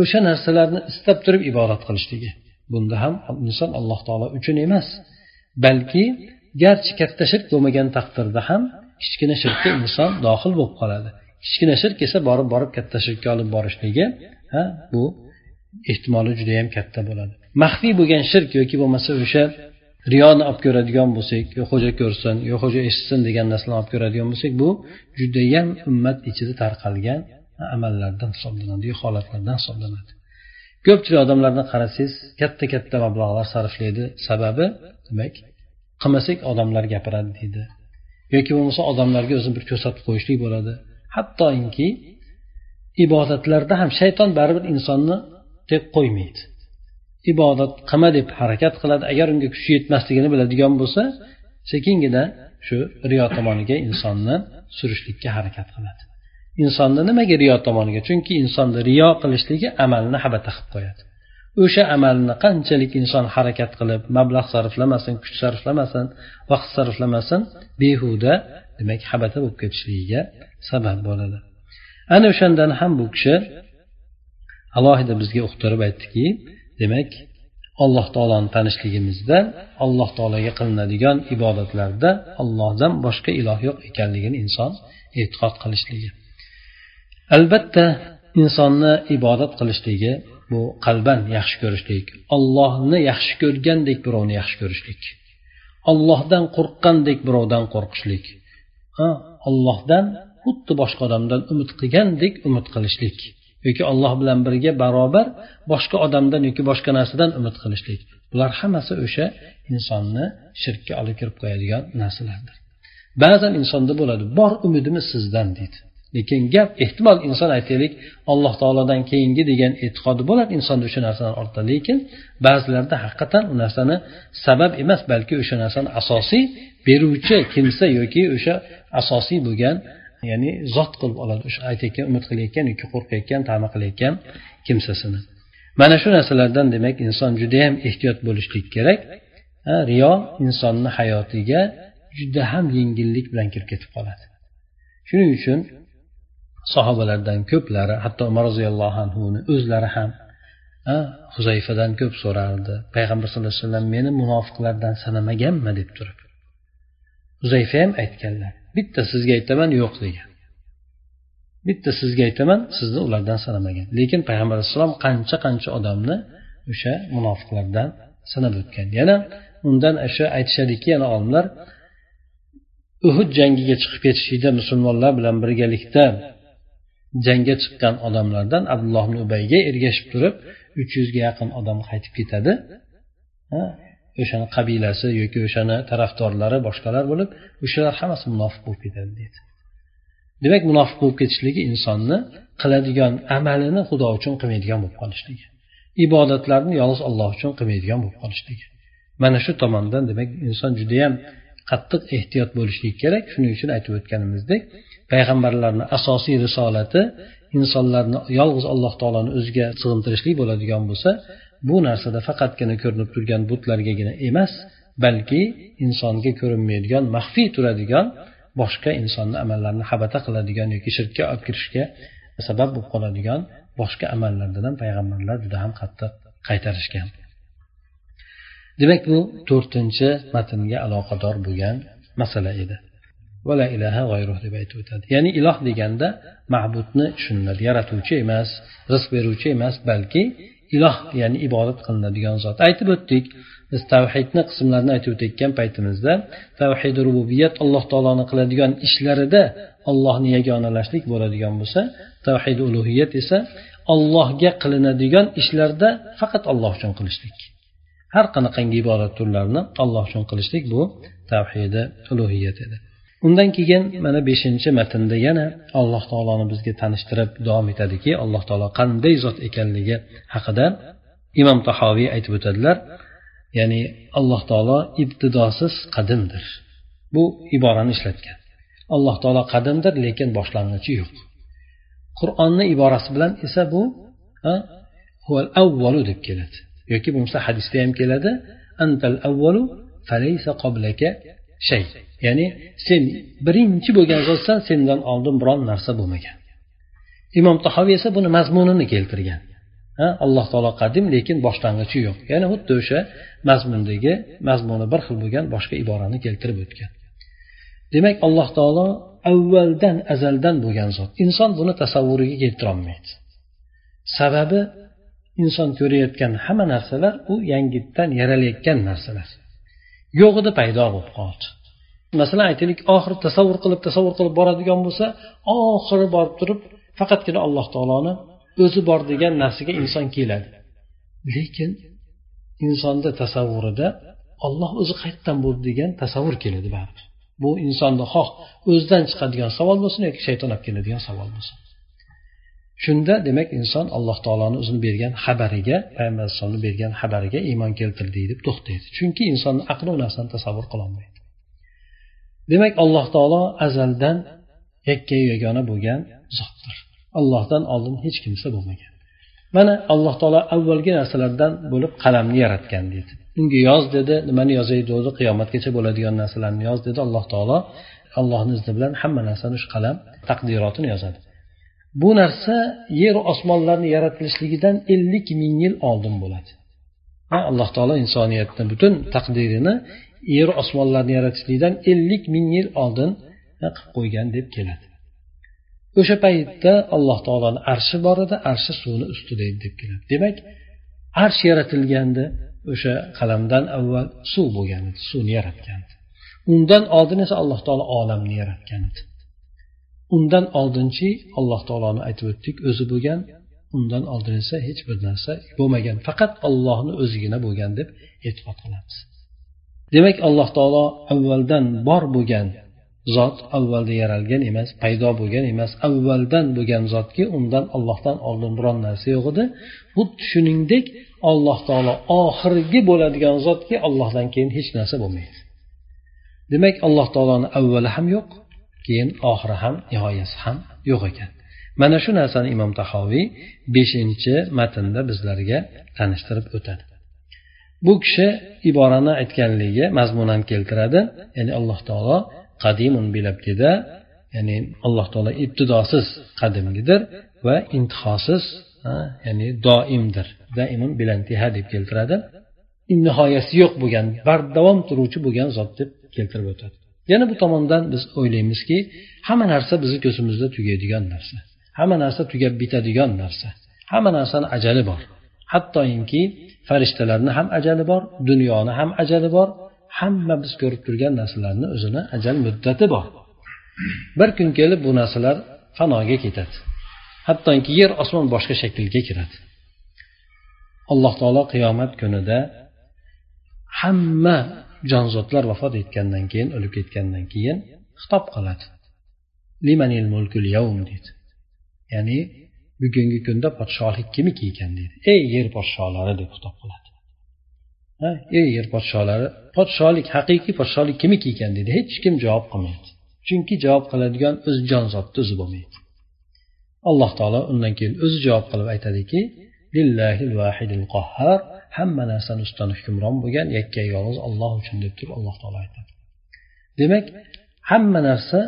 o'sha narsalarni istab turib ibodat qilishligi. Bunda ham inson alloh taolo uchun emas balki garchi katta shirk bo'lmagan taqdirda ham kichkina shirkka inson dohil bo'lib qoladi. Kichkina shirk esa borib borib katta shirkka olib borishligi ha bu ehtimoli judayam katta bo'ladi. Maxfiy bo'lgan shirk yoki bo'lmasa o'sha riyoni olib ko'radigan bo'lsak yo xo'ja ko'rsin yo xo'ja eshitsin degan narsani olib ko'radigan bo'lsak bu judayam ummat ichida tarqalgan amallardan hisoblanadi yo holatlardan hisoblanadi. Ko'pchilik odamlarni qarasangiz katta katta mablag'lar sarflaydi. Sababi demak qilmasak odamlar gapiradi deydi. Yoki bo'lmasa odamlarga o'zini bir ko'rsatib qo'yishlik bo'ladi. Hattoki ibodatlarda ham shayton baribir insonni deb qo'ymaydi. Ibodat qilma deb harakat qiladi. Agar unga kuchi yetmasligini biladigan bo'lsa sekingina shu riyo tomoniga insonni surishlikka harakat qiladi. Insonni nimaga riyo tomoniga? Chunki insonni riyo qilishligi amalni habata qilib qo'yadi. O'sha amalni qanchalik inson harakat qilib mablag' sarflamasin kuch sarflamasin vaqt sarflamasin behuda demak habata bo'lib ketishligiga sabab bo'ladi. Ana o'shandan ham bu kishi alohida bizga uqtirib aytdiki demak alloh taoloni tanishligimizda alloh taologa qilinadigan ibodatlarda ollohdan boshqa iloh yo'q ekanligini inson e'tiqod qilishligi. Albatta insonni ibodat qilishligi bu qalban yaxshi ko'rishlik ollohni yaxshi ko'rgandek birovni yaxshi ko'rishlik ollohdan qo'rqqandek birovdan qo'rqishlik ollohdan xuddi boshqa odamdan umid qilgandek umid qilishlik yoki olloh bilan birga barobar boshqa odamdan yoki boshqa narsadan umid qilishlik. Bular hammasi o'sha insonni shirkka olib kirib qo'yadigan narsalardir. Ba'zan insonda bo'ladi bor umidimiz sizdan deydi. Lekin gap ehtimol inson aytaylik alloh taolodan keyingi degan e'tiqodi bo'ladi insonda o'sha narsani ortida lekin ba'zilarda haqiqatdan u narsani sabab emas balki o'sha narsani asosiy beruvchi kimsa yoki o'sha asosiy bo'lgan ya'ni zot qilib oladi o'sha aytayotgan umid qilayotgan yoki qo'rqayotgan tama qilayotgan kimsasini. Mana shu narsalardan demak inson judayam ehtiyot bo'lishlik kerak. Riyo insonni hayotiga juda ham yengillik bilan kirib ketib qoladi. Shuning uchun sahobalardan ko'plari hatto umar roziyallohu anhuni o'zlari ham huzayfadan ko'p so'rardi. Payg'ambar sallallohu alayhi vasallam meni munofiqlardan sanamaganmi? deb turib. Huzayfa ham aytganlar bitta sizga aytaman yo'q degan. Bitta sizga aytaman sizni ulardan sanamagan. Lekin payg'ambar alayhissalom qancha qancha odamni o'sha munofiqlardan sanab o'tgan. Yana undan o'sha aytishadiki yana olimlar uhud jangiga chiqib ketishlikda musulmonlar bilan birgalikda jangga chiqqan odamlardan abdulloh ibn ubayga ergashib turib uch yuzga yaqin odam qaytib ketadi. O'shani qabilasi yoki o'shani tarafdorlari boshqalar bo'lib o'shalar hammasi munofiq bo'lib ketadi deydi. Demak munofiq bo'lib ketishligi insonni qiladigan amalini xudo uchun qilmaydigan bo'lib qolishligi ibodatlarni yolg'iz olloh uchun qilmaydigan bo'lib qolishligi. Mana shu tomondan demak inson judayam qattiq ehtiyot bo'lishligi kerak. Shuning uchun aytib o'tganimizdek payg'ambarlarni asosiy risolati insonlarni yolg'iz alloh taoloni o'ziga sig'intirishlik bo'ladigan bo'lsa bu narsada faqatgina ko'rinib turgan butlargagina emas balki insonga ko'rinmaydigan maxfiy turadigan boshqa insonni amallarini habata qiladigan yoki shirkka olib kirishga sabab bo'lib qoladigan boshqa amallardan ham payg'ambarlar juda ham qattiq qaytarishgan. Demak bu to'rtinchi matnga aloqador bo'lgan masala edi. Vala ilaha g'ayruh deb aytib o'tadi. Ya'ni iloh deganda ma'budni tushuniladi. Yaratuvchi emas rizq beruvchi emas balki iloh ya'ni ibodat qilinadigan zot. Aytib o'tdik biz tavhidni qismlarini aytib o'tayotgan paytimizda tavhid rububiyat alloh taoloni qiladigan ishlarida ollohni yagonalashlik bo'ladigan bo'lsa tavhid ulug'iyat esa ollohga qilinadigan ishlarda faqat olloh uchun qilishlik. Har qanaqangi ibodat turlarini alloh uchun qilishlik bu tavhidi ulug'iyat edi. Undan keyin mana beshinchi matnda yana alloh taoloni bizga tanishtirib davom etadiki alloh taolo qanday zot ekanligi haqida imom tahoviy aytib o'tadilar. Ya'ni alloh taolo ibtidosiz qadimdir. Bu iborani ishlatgan. Alloh taolo qadimdir lekin boshlang'ichi yo'q. Qur'onni iborasi bilan esa bu avvalu deb keladi. Yoki bo'lmasa hadisda ham keladi antal avvalu falaysa qoblaka shay. Ya'ni sen birinchi bo'lgan zotsan sendan oldin biron narsa bo'lmagan. Imom tahoviy esa buni mazmunini keltirgan. Alloh taolo qadim lekin boshlang'ichi yo'q. Ya'ni xuddi o'sha mazmundagi mazmuni bir xil bo'lgan boshqa iborani keltirib o'tgan. Demak alloh taolo avvaldan azaldan bo'lgan zot. Inson buni tasavvuriga keltirolmaydi sababi inson ko'rayotgan hamma narsalar u yangitdan yaralayotgan narsalar. Yo'g'ida paydo bo'lib qoldi. Masalan aytaylik oxiri tasavvur qilib tasavvur qilib boradigan bo'lsa oxiri borib turib faqatgina alloh taoloni o'zi bor degan narsaga inson keladi. Lekin insonni tasavvurida olloh o'zi qayerdan bo'ldi degan tasavvur keladi baribir. Bu insonni xoh o'zidan chiqadigan savol bo'lsin yoki shayton olib keladigan savol bo'lsin. Shunda demak inson alloh taoloni o'zini bergan xabariga payg'ambar alayhissalomni bergan xabariga iymon keltirdik deb to'xtaydi. Chunki insonni aqli u narsani tasavvur qilolmaydi demak alloh taolo azaldan yakkayu yagona bo'lgan zotdir. Allohdan oldin hech kimsa bo'lmagan. Mana alloh taolo avvalgi narsalardan bo'lib qalamni yaratgan deydi. Unga yoz dedi nimani yozay dedi qiyomatgacha bo'ladigan narsalarni yoz dedi alloh taolo. Allohni izni bilan hamma narsani shu qalam taqdirotini yozadi. Bu narsa yeru osmonlarni yaratilishligidan ellik ming yil oldin bo'ladi. Alloh taolo insoniyatni butun taqdirini yeru osmonlarni yaratishlikdan ellik ming yil oldin e, qilib qo'ygan deb keladi. O'sha paytda alloh taoloni arshi bor edi arshi suvni ustida edi deb keladi. Demak arsh yaratilganda o'sha qalamdan avval suv bo'lgan edi suvni yaratgan undan oldin esa alloh taolo olamni yaratgan edi. Undan oldinchi alloh taoloni aytib o'tdik o'zi bo'lgan undan oldin esa hech bir narsa bo'lmagan faqat ollohni o'zigina bo'lgan deb e'tiqod qilamiz. Demak alloh taolo avvaldan bor bo'lgan zot avvalda yaralgan emas paydo bo'lgan emas avvaldan bo'lgan zotki undan ollohdan oldin biron narsa yo'q edi. Xuddi shuningdek alloh taolo oxirgi bo'ladigan zotki ollohdan keyin hech narsa bo'lmaydi. Demak alloh taoloni avvali ham yo'q keyin oxiri ham nihoyasi ham yo'q ekan. Mana shu narsani imom tahoviy beshinchi matnda bizlarga tanishtirib o'tadi. Bu kishi iborani aytganligi mazmunan keltiradi. Ya'ni alloh taolo qadimun bilabtida ya'ni alloh taolo ibtidosiz qadimgidir va intihosiz ya'ni doimdir. Daimun bilantiha deb keltiradi. Nihoyasi yo'q bo'lgan bardavom turuvchi bo'lgan zot deb keltirib o'tadi. Yana bu tomondan biz o'ylaymizki hamma narsa bizni ko'zimizda tugaydigan narsa. Hamma narsa tugab bitadigan narsa. Hamma narsani ajali bor. Hattoki farishtalarni ham ajali bor dunyoni ham ajali bor hamma biz ko'rib turgan narsalarni o'zini ajal muddati bor. Bir kun kelib bu narsalar fanoga ketadi. Hattoki yer osmon boshqa shaklga kiradi. Alloh taolo qiyomat kunida hamma jonzotlar vafot etgandan keyin o'lib ketgandan keyin xitob qiladi. Limanil mulkul yavm deydi. Ya'ni bugungi kunda podshohlik kimniki ekan deydi. Ey yer podsholari deb xitob qiladi. Ey yer podsholari podshohlik haqiqiy podshohlik kimniki ekan deydi. Hech kim javob qilmaydi. Chunki javob qiladigan o'zi jonzotni o'zi bo'lmaydi. Alloh taolo undan keyin o'zi javob qilib aytadiki lillahil vahidil qahhar hamma narsani ustidan hukmron bo'lgan yakka yolg'iz olloh uchun deb turib alloh taolo aytadi. Demak hamma narsa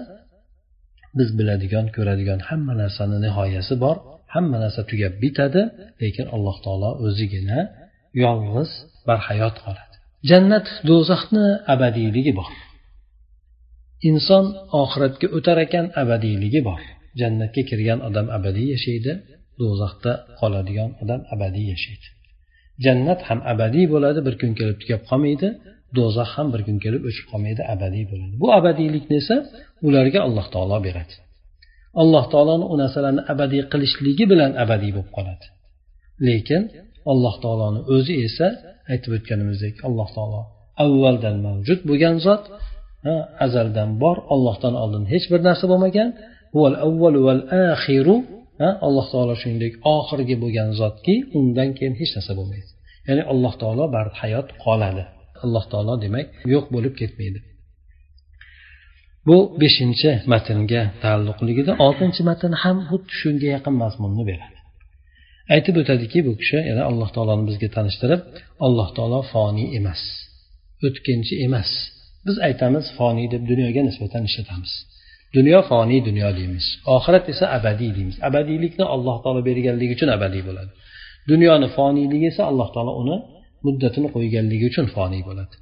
biz biladigan ko'radigan hamma narsani nihoyasi bor. Hamma narsa tugab bitadi lekin alloh taolo o'zigina yolg'iz barhayot qoladi. Jannat do'zaxni abadiyligi bor. Inson oxiratga o'tar ekan abadiyligi bor. Jannatga kirgan odam abadiy yashaydi do'zaxda qoladigan odam abadiy yashaydi. Jannat ham abadiy bo'ladi bir kun kelib tugab qolmaydi do'zax ham bir kun kelib o'chib qolmaydi abadiy bo'ladi. Bu abadiylikni esa ularga alloh taolo beradi. Alloh taoloni u narsalarni abadiy qilishligi bilan abadiy bo'lib qoladi. Lekin alloh taoloni o'zi esa aytib o'tganimizdek alloh taolo avvaldan mavjud bo'lgan zot azaldan bor ollohdan oldin hech bir narsa bo'lmagan. Alloh taolo shuningdek oxirgi bo'lgan zotki undan keyin hech narsa bo'lmaydi. Ya'ni alloh taolo hayot qoladi. Alloh taolo demak yo'q bo'lib ketmaydi. Bu beshinchi matnga taalluqligida oltinchi matn ham xuddi shunga yaqin mazmunni beradi. Aytib o'tadiki bu kishi yana alloh taoloni bizga tanishtirib alloh taolo foniy emas o'tkinchi emas. Biz aytamiz foniy deb dunyoga nisbatan ishlatamiz. Dunyo foniy dunyo deymiz oxirat esa abadiy deymiz. Abadiylikni alloh taolo berganligi uchun abadiy bo'ladi. Dunyoni foniyligi esa alloh taolo uni muddatini qo'yganligi uchun foniy bo'ladi.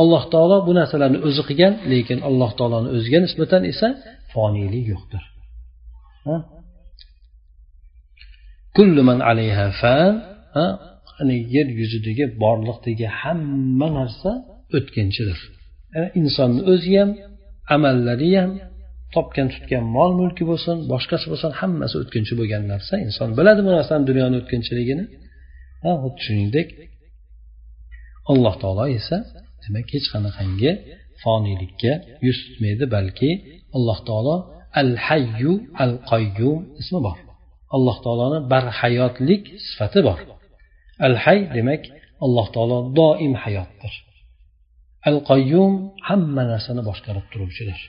Alloh taolo bu narsalarni o'zi qilgan lekin alloh taoloni o'ziga nisbatan esa foniylik yo'qdir. Yer yuzidagi borliqdagi hamma narsa o'tkinchidir. Insonni o'zi ham amallari ham topgan tutgan mol mulki bo'lsin boshqasi bo'lsin hammasi o'tkinchi bo'lgan narsa. Inson biladi bu narsani dunyoni o'tkinchiligini. Xuddi shuningdek alloh taolo esa demak hech qanaqangi foniylikka yuz tutmaydi balki alloh taolo al hayyu al qayyum ismi bor. Alloh taoloni barhayotlik sifati bor. Al hay demak alloh taolo doim hayotdir. Al qayyum hamma narsani boshqarib turuvchidir.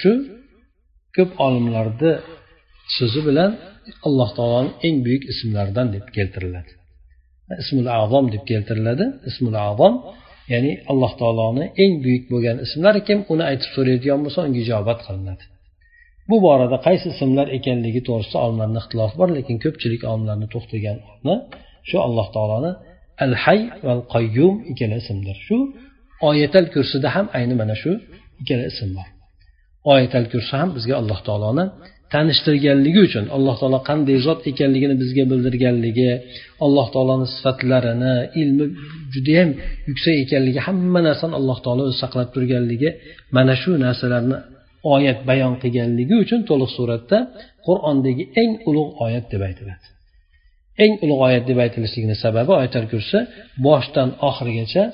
Shu ko'p olimlarni so'zi bilan alloh taoloni eng buyuk ismlaridan deb keltiriladi. Ismul azom deb keltiriladi. Ismul azom ya'ni alloh taoloni eng buyuk bo'lgan ismlari kim? Uni aytib so'raydigan bo'lsa unga ijobat qilinadi. Bu borada qaysi ismlar ekanligi to'g'risida olimlarni ixtilofi bor lekin ko'pchilik olimlarni to'xtagan shu alloh taoloni al hay va qayyum ikkala ismdir. Shu oyatal kursida ham ayni mana shu ikkala ism bor. Oyatal kursi ham bizga alloh taoloni tanishtirganligi uchun alloh taolo qanday zot ekanligini bizga bildirganligi alloh taoloni sifatlarini ilmi judayam yuksak ekanligi hamma narsani alloh taolo o'zi saqlab turganligi mana shu narsalarni oyat bayon qilganligi uchun to'liq suratda qur'ondagi eng ulug' oyat deb aytiladi. Eng ulug' oyat deb aytilishligini sababi oyatal kursi boshdan oxirigacha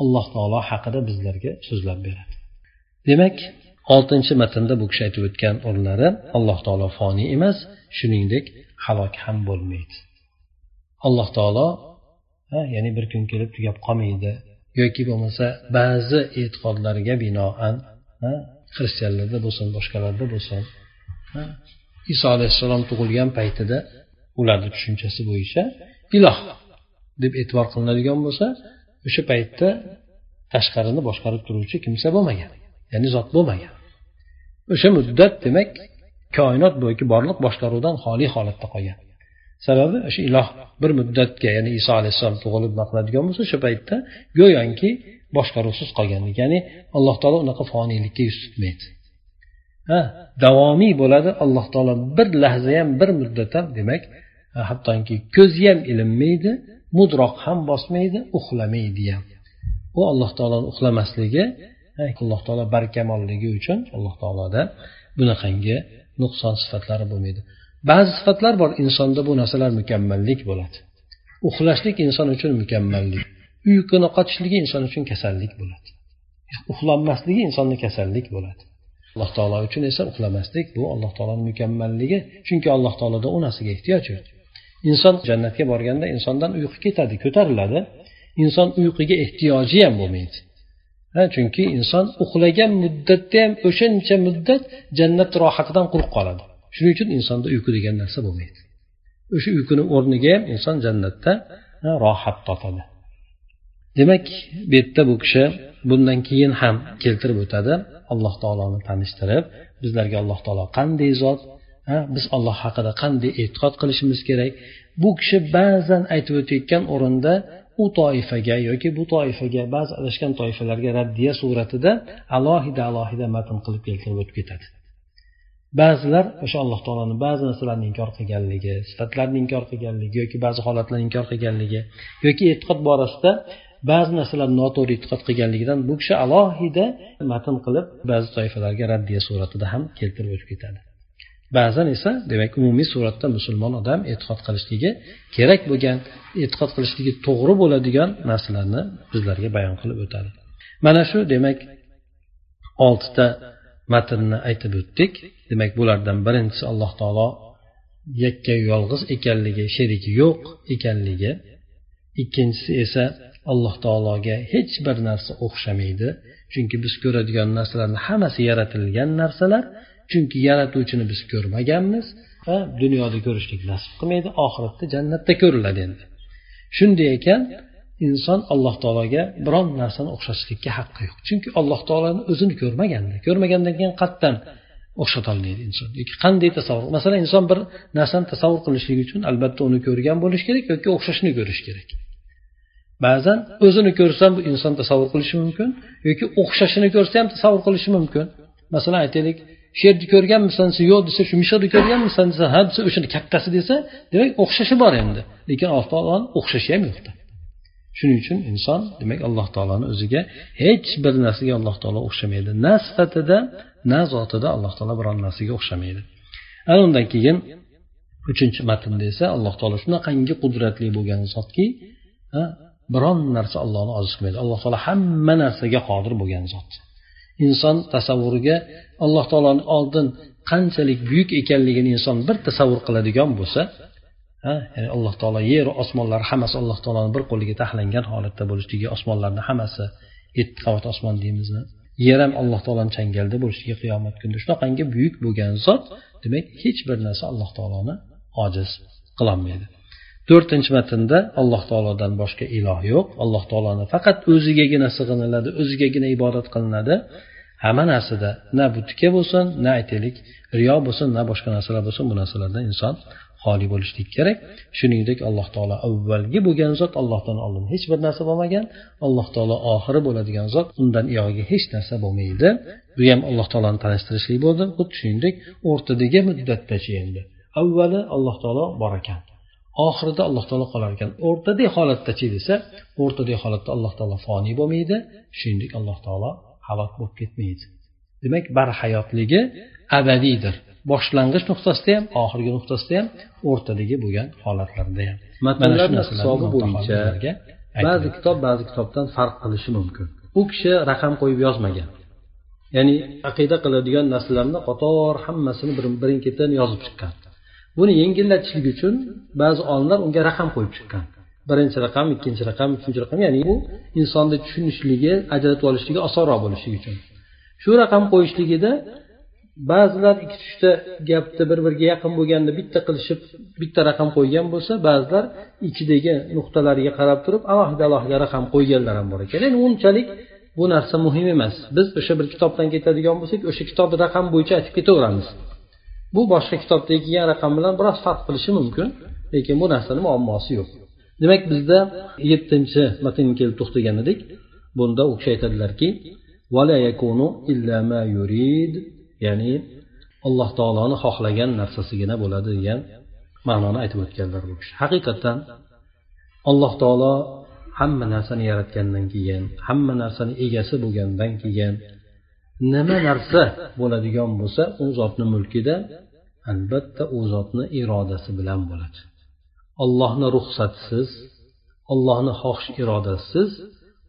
alloh taolo haqida bizlarga so'zlab beradi. Demak oltinchi matnda bu kishi aytib o'tgan o'rinlari alloh taolo foniy emas shuningdek halok ham bo'lmaydi. Alloh taolo ya'ni bir kun kelib tugab qolmaydi yoki bo'lmasa ba'zi e'tiqodlarga binoan xristianlarda bo'lsin boshqalarda bo'lsin iso alayhissalom tug'ilgan paytida ularni tushunchasi bo'yicha iloh deb e'tibor qilinadigan bo'lsa o'sha paytda tashqarini boshqarib turuvchi kimsa bo'lmagan ya'ni zot bo'lmagan. O'sha muddat demak koinot bo'yicha borliq boshqaruvdan xoli holatda qolgan. Sababi o'sha iloh bir muddatga ya'ni iso alayhissalom tug'ilib nima qiladigan bo'lsa o'sha paytda go'yoki boshqaruvsiz qolganlik ya'ni alloh taolo unaqa foniylikka yuz tutmaydi. Ha davomiy bo'ladi alloh taolo bir lahza ham bir muddat ham demak hattoki ko'zi ham ilinmaydi mudroq ham bosmaydi uxlamaydi ham. Bu alloh taoloni uxlamasligi alloh taolo barkamolligi uchun alloh taoloda bunaqangi nuqson sifatlari bo'lmaydi. Ba'zi sifatlar bor insonda bu narsalar mukammallik bo'ladi. Uxlashlik inson uchun mukammallik uyquni qochishligi inson uchun kasallik bo'ladi. Uxlamasligi insonni kasallik bo'ladi. Alloh taolo uchun esa uxlamaslik bu alloh taoloni mukammalligi chunki alloh taoloda u narsaga ehtiyoj yo'q. Inson jannatga borganda insondan uyqu ketadi ko'tariladi. Inson uyquga ehtiyoji ham bo'lmaydi. Chunki inson uxlagan muddatda ham o'shancha muddat jannat rohatidan quruq qoladi. Shuning uchun insonda uyqu degan narsa bo'lmaydi. O'sha uyquni o'rniga ham inson jannatda rohat topadi demak bu yerda bu kishi bundan keyin ham keltirib o'tadi. Alloh taoloni tanishtirib bizlarga alloh taolo qanday zot biz alloh haqida qanday e'tiqod qilishimiz kerak? Bu kishi ba'zan aytib o'tayotgan o'rinda u toifaga yoki bu toifaga ba'zi adashgan toifalarga raddiya suratida alohida alohida matn qilib keltirib o'tib ketadi. Ba'zilar o'sha alloh taoloni ba'zi narsalarni inkor qilganligi sifatlarni inkor qilganligi yoki ba'zi holatlarni inkor qilganligi yoki e'tiqod borasida ba'zi narsalarni noto'g'ri e'tiqod qilganligidan bu kishi alohida matn qilib ba'zi toifalarga raddiya suratida ham keltirib o'tib ketadi. Ba'zan esa demak umumiy suratda musulmon odam e'tiqod qilishligi kerak bo'lgan e'tiqod qilishligi to'g'ri bo'ladigan narsalarni bizlarga bayon qilib o'tadi. Mana shu demak oltita matnni aytib o'tdik. Demak bulardan birinchisi alloh taolo yakka yolg'iz ekanligi sherigi yo'q ekanligi. Ikkinchisi esa alloh taologa hech bir narsa o'xshamaydi. Chunki biz ko'radigan narsalarni hammasi yaratilgan narsalar. Chunki yaratuvchini biz ko'rmaganmiz va dunyoda ko'rishlik nasib qilmaydi oxiratda jannatda ko'riladi endi. Shunday ekan inson alloh taologa biron narsani o'xshatishlikka haqqi yo'q. Chunki alloh taoloni o'zini ko'rmaganda ko'rmagandan keyin qayerdan o'xshatolmaydi inson. Yoki qanday tasavvur masalan inson bir narsani tasavvur qilishligi uchun albatta uni ko'rgan bo'lishi kerak yoki o'xshashini ko'rish kerak. Ba'zan o'zini ko'rsam bu inson tasavvur qilishi mumkin yoki o'xshashini ko'rsa ham tasavvur qilishi mumkin. Masalan aytaylik sherni ko'rganmisan desa yo'q desa shu mishiqni ko'rganmisan desa ha desa o'shani kattasi desa demak o'xshashi bor endi. Lekin alloh taoloni o'xshashi ham yo'qda. Shuning uchun inson demak alloh taoloni o'ziga hech bir narsaga alloh taolo o'xshamaydi. Na sifatida na zotida alloh taolo biron narsaga o'xshamaydi. Ana undan keyin uchinchi matnda esa alloh taolo shunaqangi qudratli bo'lgan zotki biron narsa allohni ojiz qilmaydi. Alloh taolo hamma narsaga qodir bo'lgan zot. Inson tasavvuriga alloh taoloni oldin qanchalik buyuk ekanligini inson bir tasavvur qiladigan bo'lsa ya'ni alloh taolo yeru osmonlar hammasi alloh taoloni bir qo'liga taxlangan holatda bo'lishligi osmonlarni hammasi yetti qavat osmon deymizmi yer ham alloh taoloni changalida bo'lishligi qiyomat kunida. Shunaqangi buyuk bo'lgan zot demak hech bir narsa alloh taoloni ojiz qilolmaydi. To'rtinchi matnda alloh taolodan boshqa iloh yo'q. Alloh taoloni faqat o'zigagina sig'iniladi o'zigagina ibodat qilinadi. Hamma narsada na butika bo'lsin na aytaylik riyo bo'lsin na boshqa narsalar bo'lsin bu narsalardan inson xoli bo'lishlik kerak. Shuningdek alloh taolo avvalgi bo'lgan zot allohdan oldin hech bir narsa bo'lmagan alloh taolo oxiri bo'ladigan zot undan iyog'iga hech narsa bo'lmaydi. Bu ham alloh taoloni tanishtirishlik bo'ldi. Xuddi shuningdek o'rtadagi muddatdachi endi. Avvali alloh taolo bor ekan. Oxirida alloh taolo qolar ekan. O'rtadagi holatdachi desa o'rtadagi holatda alloh taolo foniy bo'lmaydi shuningdek alloh taolo halok bo'lib ketmaydi. Demak barhayotligi abadiydir. Boshlang'ich nuqtasida ham oxirgi nuqtasida ham o'rtadagi bo'lgan holatlarda ham. Matnlarni hisobi bo'yicha ba'zi kitob ba'zi kitobdan farq qilishi mumkin. U kishi raqam qo'yib yozmagan. Ya'ni aqida qiladigan narsalarni qator hammasini birin ketidan yozib chiqqan buni yengillatishlik uchun ba'zi olimlar unga raqam qo'yib chiqqan. Birinchi raqam ikkinchi raqam uchinchi raqam ya'ni bu insonni tushunishligi ajratib olishligi osonroq bo'lishligi uchun. Shu raqam qo'yishligida ba'zilar ikki uchta gapni bir biriga yaqin bo'lganda bitta qilishib bitta raqam qo'ygan bo'lsa ba'zilar ichidagi nuqtalariga qarab turib alohida alohida raqam qo'yganlar ham bor ekan. Endi unchalik bu narsa muhim emas. Biz o'sha bir kitobdan ketadigan bo'lsak o'sha kitobni raqam bo'yicha aytib ketaveramiz. Bu boshqa kitobdagi kelgan raqam bilan biroz farq qilishi mumkin lekin bu narsani muammosi yo'q. Demak bizda yettinchi matnga kelib to'xtagan edik. Bunda u kishi aytadilarki ya'ni alloh taoloni xohlagan narsasigina bo'ladi degan ma'noni aytib o'tganlar bu kishi. Haqiqatdan alloh taolo hamma narsani yaratgandan keyin hamma narsani egasi bo'lgandan keyin nima narsa bo'ladigan bo'lsa u zotni mulkida albatta u zotni irodasi bilan bo'ladi. Ollohni ruxsatisiz ollohni xohish irodasisiz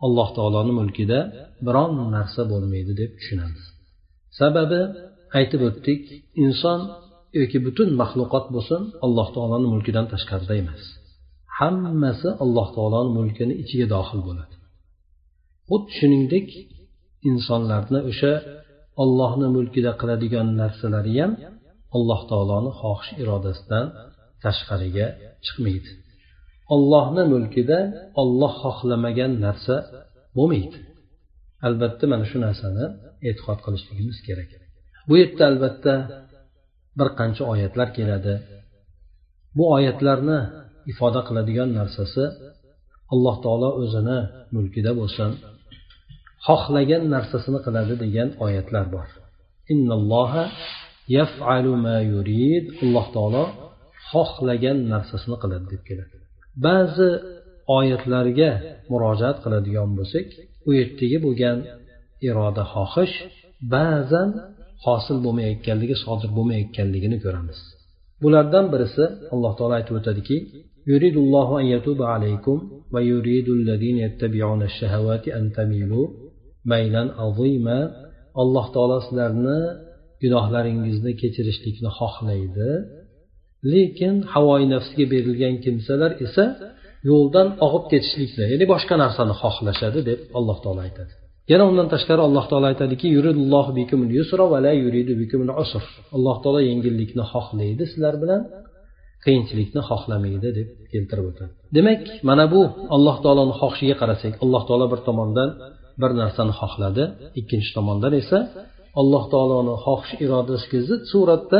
alloh taoloni mulkida biron narsa bo'lmaydi deb tushunamiz. Sababi aytib o'tdik inson yoki butun maxluqot bo'lsin alloh taoloni mulkidan tashqarida emas. Hammasi alloh taoloni mulkini ichiga dohil bo'ladi. Xuddi shuningdek insonlarni o'sha ollohni mulkida qiladigan narsalari ham alloh taoloni xohish irodasidan tashqariga chiqmaydi. Ollohni mulkida olloh xohlamagan narsa bo'lmaydi. Albatta mana shu narsani e'tiqod qilishligimiz kerak. Bu yerda albatta bir qancha oyatlar keladi. Bu oyatlarni ifoda qiladigan narsasi alloh taolo o'zini mulkida bo'lsin xohlagan narsasini qiladi degan oyatlar bor alloh taolo xohlagan narsasini qiladi deb keladi ba'zi oyatlarga murojaat qiladigan bo'lsak u yerdagi bo'lgan iroda xohish ba'zan hosil bo'lmayotganligi sodir bo'lmayotganligini ko'ramiz bulardan birisi alloh taolo aytib o'tadiki يريد الله أن يتوب عليكم ويريد الذين يتبعون الشهوات أن تميلوا maylan azima alloh taolo sizlarni gunohlaringizni kechirishlikni xohlaydi. Lekin havoyi nafsga berilgan kimsalar esa yo'ldan og'ib ketishlikni ya'ni boshqa narsani xohlashadi deb alloh taolo aytadi. Yana undan tashqari alloh taolo aytadiki alloh taolo yengillikni xohlaydi sizlar bilan qiyinchilikni xohlamaydi deb keltirib o'tadi. Demak mana bu alloh taoloni xohishiga qarasak alloh taolo bir tomondan bir narsani xohladi. Ikkinchi tomondan esa alloh taoloni xohish irodasiga zid suratda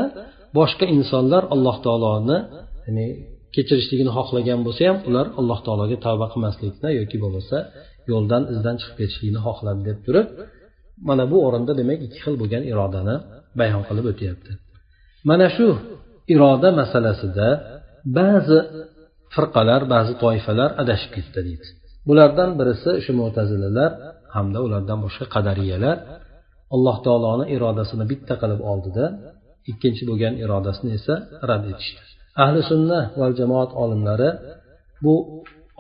boshqa insonlar alloh taoloni ya'ni kechirishligini xohlagan bo'lsa ham ular alloh taologa tavba qilmaslikni yoki bo'lmasa yo'ldan izdan chiqib ketishlikni xohladi deb turib mana bu o'rinda demak ikki xil bo'lgan irodani bayon qilib o'tyapti. Mana shu iroda masalasida ba'zi firqalar ba'zi toifalar adashib ketdi deydi. Bulardan birisi shu mo'tazilalar hamda ulardan boshqa qadariyalar alloh taoloni irodasini bitta qilib oldida ikkinchi bo'lgan irodasini esa rad etishdi. Ahli sunna va jamoat olimlari bu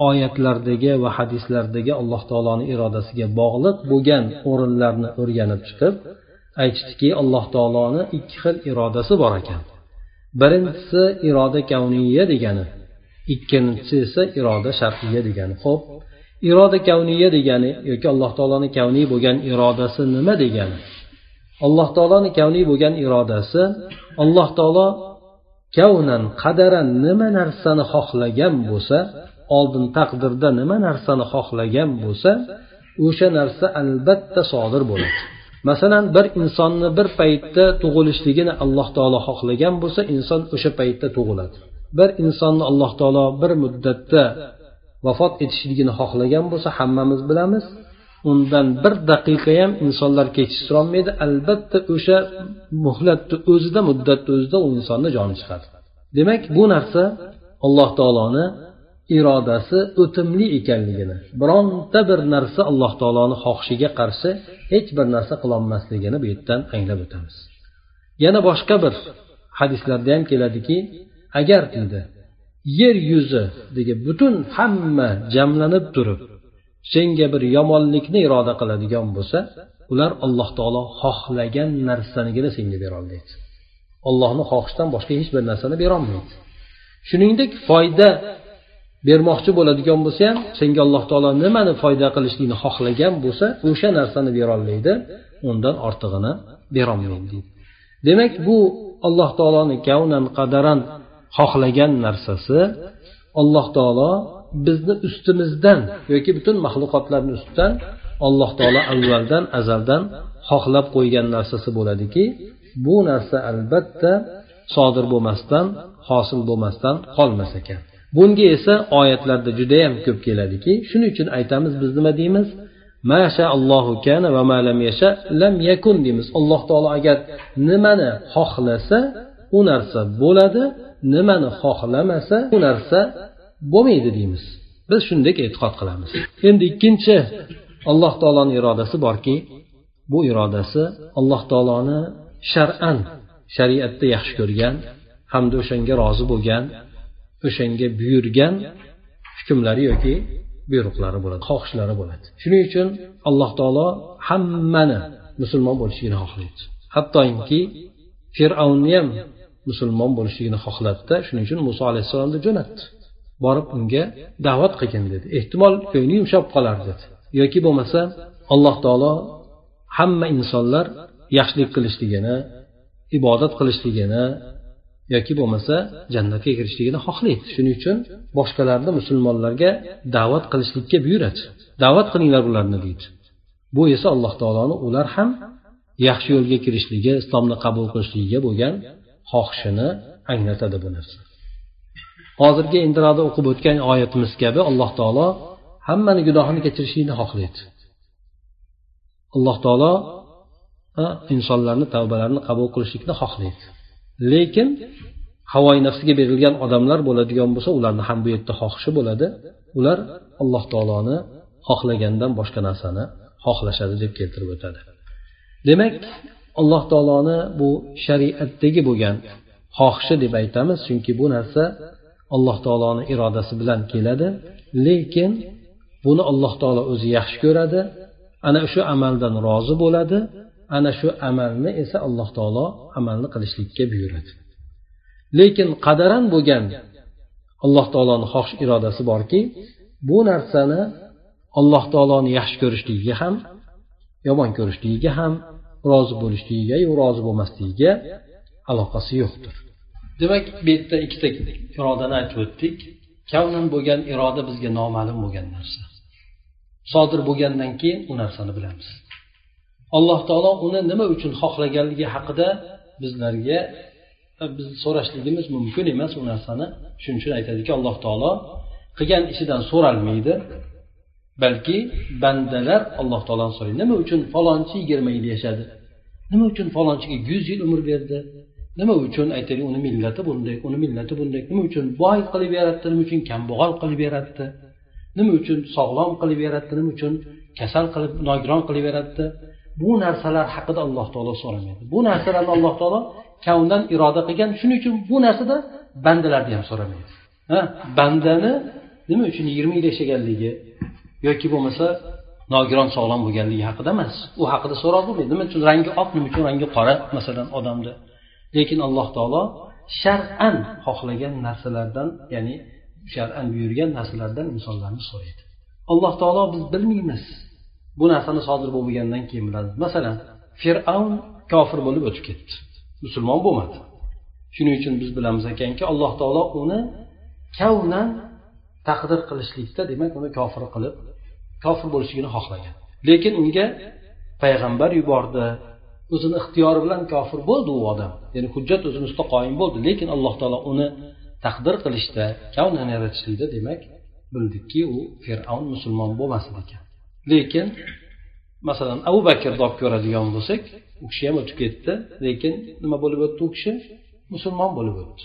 oyatlardagi va hadislardagi alloh taoloni irodasiga bog'liq bo'lgan o'rinlarni o'rganib chiqib aytishdiki alloh taoloni ikki xil irodasi bor ekan. Birinchisi iroda kavniya degani ikkinchisi esa iroda shar'iya degani. Ho'p iroda kavniya degani yoki alloh taoloni kavniy bo'lgan irodasi nima degani? Alloh taoloni kavniy bo'lgan irodasi alloh taolo kavnan qadaran nima narsani xohlagan bo'lsa oldin taqdirda nima narsani xohlagan bo'lsa o'sha narsa albatta sodir bo'ladi. Masalan bir insonni bir paytda tug'ilishligini alloh taolo xohlagan bo'lsa inson o'sha paytda tug'iladi. Bir insonni alloh taolo bir muddatda vafot etishligini xohlagan bo'lsa hammamiz bilamiz. Undan bir daqiqa ham insonlar kechiktirolmaydi. Albatta o'sha muhlatni o'zida muddatni o'zida u insonni joni chiqadi. Demak bu narsa alloh taoloni irodasi o'timli ekanligini bironta bir narsa alloh taoloni xohishiga qarshi hech bir narsa qilolmasligini bu yerdan anglab o'tamiz. Yana boshqa bir hadislarda ham keladiki agar deydi yer yuzidagi butun hamma jamlanib turib senga bir yomonlikni iroda qiladigan bo'lsa ular alloh taolo xohlagan narsanigina senga berolmaydi ollohni xohishidan boshqa hech bir narsani berolmaydi shuningdek foyda bermoqchi bo'ladigan bo'lsa ham senga alloh taolo nimani foyda qilishlikni xohlagan bo'lsa o'sha narsani berolmaydi undan ortig'ini berolmaydi demak bu alloh taoloni kavnan qadaran xohlagan narsasi alloh taolo bizni ustimizdan yoki butun maxluqotlarni ustidan alloh taolo avvaldan azaldan xohlab qo'ygan narsasi bo'ladiki bu narsa albatta sodir bo'lmasdan hosil bo'lmasdan qolmas ekan. Bunga esa oyatlarda judayam ko'p keladiki shuning uchun aytamiz biz nima deymiz? Allohu kana va ma lam yasha lam yakun deymiz. Alloh taolo agar nimani xohlasa u narsa bo'ladi nimani xohlamasa u narsa bo'lmaydi deymiz. Biz shunday e'tiqod qilamiz. Endi ikkinchi alloh taoloni irodasi borki bu irodasi alloh taoloni shar'an shariatda yaxshi ko'rgan hamda o'shanga rozi bo'lgan o'shanga buyurgan hukmlari yoki buyruqlari bo'ladi xohishlari bo'ladi. Shuning uchun alloh taolo hammani musulmon bo'lishligini xohlaydi. Hattoki fir'avnni ham musulmon bo'lishligini xohladida shuning uchun muso alayhissalomni jo'natdi. Borib unga da'vat qilgin dedi. Ehtimol ko'ngli yumshab qolar dedi. Yoki bo'lmasa alloh taolo hamma insonlar yaxshilik qilishligini ibodat qilishligini yoki bo'lmasa jannatga kirishligini xohlaydi. Shuning uchun boshqalarni musulmonlarga da'vat qilishlikka buyuradi. Da'vat qilinglar ularni deydi. Bu esa alloh taoloni ular ham yaxshi yo'lga kirishligi islomni qabul qilishligiga bo'lgan xohishini anglatadi bu narsa. Hozirgi intiroda o'qib o'tgan oyatimiz kabi alloh taolo hammani gunohini kechirishlikni xohlaydi. Alloh taolo insonlarni tavbalarini qabul qilishlikni xohlaydi. Lekin havoyi nafsiga berilgan odamlar bo'ladigan bo'lsa ularni ham bu yerda xohishi bo'ladi. Ular alloh taoloni xohlagandan boshqa narsani xohlashadi deb keltirib o'tadi. Demak alloh taoloni bu shariatdagi bo'lgan xohishi deb aytamiz chunki bu narsa alloh taoloni irodasi bilan keladi. Lekin buni alloh taolo o'zi yaxshi ko'radi ana shu amaldan rozi bo'ladi ana shu amalni esa alloh taolo amalni qilishlikka buyuradi. Lekin qadaran bo'lgan alloh taoloni xohish irodasi borki bu narsani alloh taoloni yaxshi ko'rishligiga ham yomon ko'rishligiga ham rozi bo'lishligiga yo rozi bo'lmasligiga aloqasi yo'qdir. Demak bu yerda ikkita irodani aytib o'tdik. Kavnan bo'lgan iroda bizga noma'lum bo'lgan narsa. Sodir bo'lgandan keyin u narsani bilamiz. Alloh taolo uni nima uchun xohlaganligi haqida bizlarga biz so'rashligimiz mumkin emas u narsani. Shuning uchun aytadiki alloh taolo qilgan ishidan so'ralmaydi. Balki bandalar alloh taoloni so'raydi nima uchun falonchi yigirma yil yashadi? Nima uchun falonchiga yuz yil umr berdi? Nima uchun aytaylik uni millati bunday uni millati bunday nima uchun boy qilib yaratdi nima uchun kambag'al qilib yaratdi? Nima uchun sog'lom qilib yaratdi? Nima uchun kasal qilib nogiron qilib yaratdi? Bu narsalar haqida alloh taolo so'ramaydi. Bu narsalarni alloh taolo kavndan iroda qilgan. Shuning uchun bu narsada bandalarni ham so'ramaydi. Ha bandani nima uchun yigirma yil yashaganligi yoki bo'lmasa nogiron sog'lom bo'lganligi haqida emas. U haqida so'roq bo'lmaydi. Nima uchun? Rangi oq nima uchun? Rangi qora masalan odamni lekin alloh taolo shar'an xohlagan narsalardan ya'ni shar'an buyurgan narsalardan insonlarni so'raydi. Alloh taolo biz bilmaymiz. Bu narsani sodir bo'lgandan keyin biladi masalan fir'avn kofir bo'lib o'tib ketdi. Musulmon bo'lmadi. Shuning uchun biz bilamiz ekanki alloh taolo uni kavnan taqdir qilishlikda demak uni kofir qilib kofir bo'lishligini xohlagan. Lekin unga payg'ambar yubordi. O'zini ixtiyori bilan kofir bo'ldi u odam. Ya'ni hujjat o'zini ustida qoyim bo'ldi. Lekin alloh taolo uni taqdir qilishda kavnan yaratishlikda demak bildikki u fir'avn musulmon bo'lmasin ekan. Lekin masalan abu bakrni olib ko'radigan bo'lsak u kishi ham o'tib ketdi. Lekin nima bo'lib o'tdi u kishi? Musulmon bo'lib o'tdi.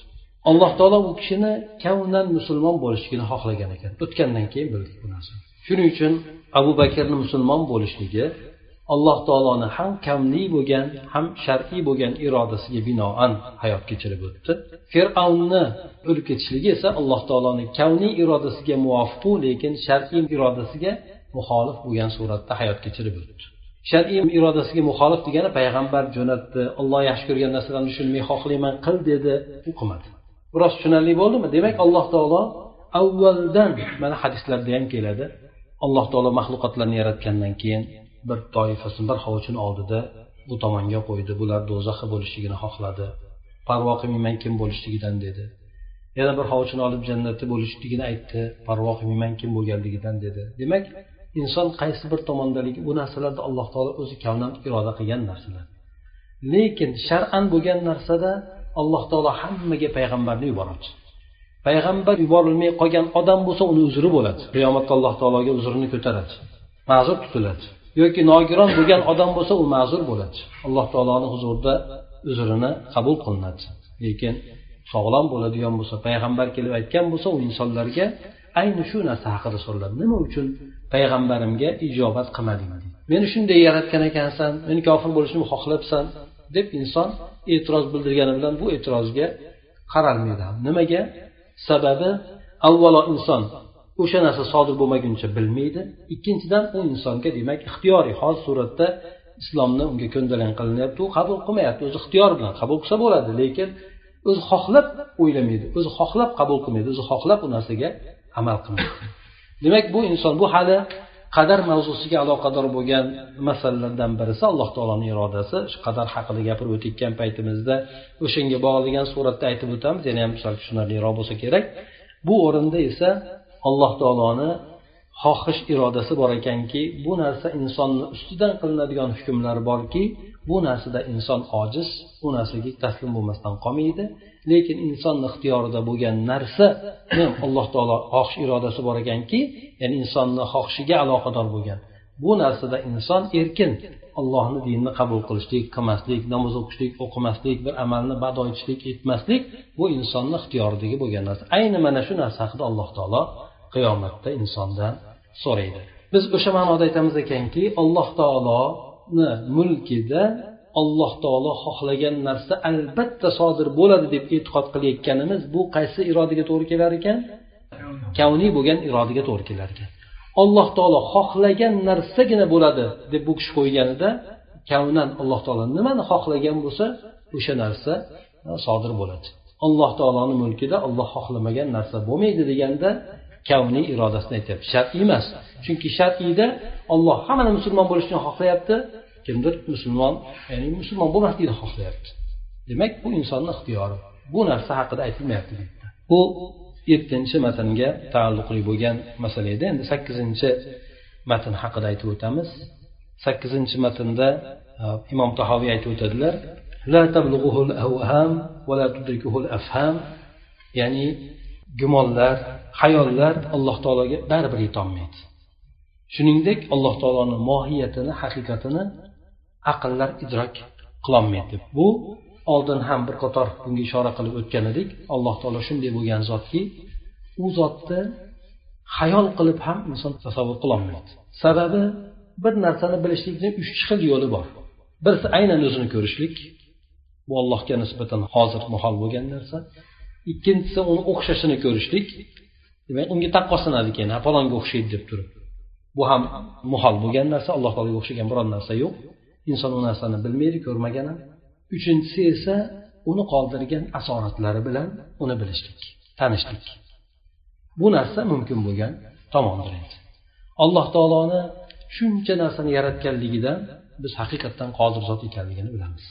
Alloh taolo u kishini kavnan musulmon bo'lishligini xohlagan ekan. O'tgandan keyin bildik bu narsani. Shuning uchun abu bakrni musulmon bo'lishligi alloh taoloni ham kamli bo'lgan ham shar'iy bo'lgan irodasiga binoan hayot kechirib o'tdi. Fir'avnni o'lib ketishligi esa alloh taoloni kamli irodasiga muvofiqu lekin shar'iy irodasiga muxolif bo'lgan suratda hayot kechirib o'tdi. Shar'iy irodasiga muxolif degani payg'ambar jo'natdi olloh yaxshi ko'rgan narsalarni shuni xohlayman qil dedi u qilmadi. Biroz tushunarli bo'ldimi? Demak alloh taolo avvaldan mana hadislarda ham keladi alloh taolo maxluqotlarni yaratgandan keyin bir toifasini bir hovuchini oldida bu tomonga qo'ydi. Bular do'zaxi bo'lishligini xohladi. Parvo qilmayman kim bo'lishligidan dedi. Yana bir hovuchini olib jannatda bo'lishligini aytdi. Parvo qilmayman kim bo'lganligidan dedi. Demak inson qaysi bir tomondaligi bu narsalarda alloh taolo o'zi kavnan iroda qilgan narsalar. Lekin shar'an bo'lgan narsada alloh taolo hammaga payg'ambarni yuboradi payg'ambar yuborilmay qolgan odam bo'lsa uni uzri bo'ladi. Qiyomatda alloh taologa uzrini ko'taradi. Ma'zur tutiladi. Yoki nogiron bo'lgan odam bo'lsa u ma'zur bo'ladi. Alloh taoloni huzurida uzrini qabul qilinadi. Lekin sog'lom bo'ladigan bo'lsa payg'ambar kelib aytgan bo'lsa u insonlarga ayni shu narsa haqida so'raladi. Nima uchun payg'ambarimga ijobat qilmading meni shunday yaratgan ekansan meni kofir bo'lishimni xohlabsan deb inson e'tiroz bildirgani bilan bu e'tirozga qaralmaydi nimaga? Sababi avvalo inson o'sha narsa sodir bo'lmaguncha bilmaydi ikkinchidan u insonga demak ixtiyoriy hol suratda islomni unga ko'ndalang qilinyapti u qabul qilmayapti o'zi ixtiyor bilan qabul qilsa bo'ladi lekin o'zi xohlab o'ylamaydi o'zi xohlab qabul qilmaydi o'zi xohlab u narsaga amal qilmaydi. Demak bu inson bu hali qadar mavzusiga aloqador bo'lgan masalalardan birisi alloh taoloni irodasi. Shu qadar haqida gapirib o'tayotgan paytimizda o'shanga bog'lagan suratda aytib o'tamiz. Yana ham sal tushunarliroq bo'lsa kerak. Bu o'rinda esa alloh taoloni xohish irodasi bor ekanki bu narsa insonni ustidan qilinadigan hukmlar borki bu narsada inson ojiz bu narsaga taslim bo'lmasdan qolmaydi. Lekin insonni ixtiyorida bo'lgan narsa alloh taolo xohish irodasi bor ekanki ya'ni insonni xohishiga aloqador bo'lgan. Bu narsada inson erkin allohni dinini qabul qilishlik qilmaslik namoz o'qishlik o'qimaslik bir amalni bado etishlik etmaslik bu insonni ixtiyoridagi bo'lgan narsa. Ayni mana shu narsa haqida alloh taolo qiyomatda insondan so'raydi. Biz o'sha ma'noda aytamiz ekanki alloh taoloni mulkida alloh taolo xohlagan narsa albatta sodir bo'ladi deb e'tiqod qilayotganimiz bu qaysi irodaga to'g'ri kelar ekan? Kavniy bo'lgan irodaga to'g'ri kelar ekan. Alloh taolo xohlagan narsagina bo'ladi deb bu kishi qo'yganida kavnan alloh taolo nimani xohlagan bo'lsa o'sha narsa sodir bo'ladi. Alloh taoloni mulkida olloh xohlamagan narsa bo'lmaydi deganda kavniy irodasini aytyapti. Shar'iy emas. Chunki shar'iyda olloh hammani musulmon bo'lishini xohlayapti. Kimdir musulmon ya'ni musulmon bo'lmaslikni xohlayapti. Demak bu insonni ixtiyori. Bu narsa haqida aytilmayapti. Bu yettinchi matnga taalluqli bo'lgan masala edi. Endi sakkizinchi matn haqida aytib o'tamiz. Sakkizinchi matnda e, imom tahoviy aytib o'tadilar ya'ni gumonlar hayollar alloh taologa baribir yetolmaydi. Shuningdek alloh taoloni mohiyatini haqiqatini aqllar idrok qilolmaydi. Bu oldin ham bir qator bunga ishora qilib o'tgan edik alloh taolo shunday bo'lgan zotki u zotni hayol qilib ham inson tasavvur qilolmaydi. Sababi bir narsani bilishlikni uch xil yo'li bor. Birisi aynan o'zini ko'rishlik. Bu allohga nisbatan hozir muhol bo'lgan narsa. Ikkinchisi uni o'xshashini ko'rishlik. Demak unga taqqoslanadi keyin ha palonga o'xshaydi deb turib. Bu ham muhol bo'lgan narsa alloh taologa o'xshagan biron narsa yo'q. Inson u narsani bilmaydi ko'rmagan ham uchinchisi esa uni qoldirgan asoratlari bilan uni bilishlik tanishlik. Bu narsa mumkin bo'lgan tomondir endi. Alloh taoloni shuncha narsani yaratganligidan biz haqiqatdan qodir zot ekanligini bilamiz.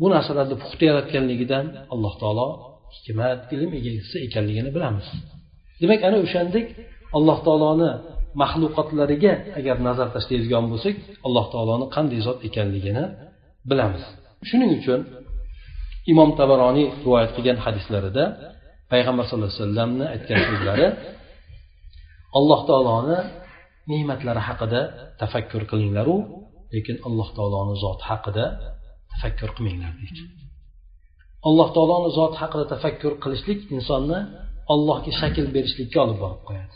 Bu narsalarni puxta yaratganligidan alloh taolo hikmat ilm egasi ekanligini bilamiz. Demak ana o'shandek alloh taoloni maxluqotlariga agar nazar tashlaydigan bo'lsak alloh taoloni qanday zot ekanligini bilamiz. Shuning uchun imom tabaroniy rivoyat qilgan hadislarida payg'ambar sallallohu alayhi vasallamni aytgan so'zlari alloh taoloni ne'matlari haqida tafakkur qilinglaru lekin alloh taoloni zoti haqida tafakkur qilmanglar deydi. Alloh taoloni zoti haqida tafakkur qilishlik insonni allohga shakl berishlikka olib borib qo'yadi.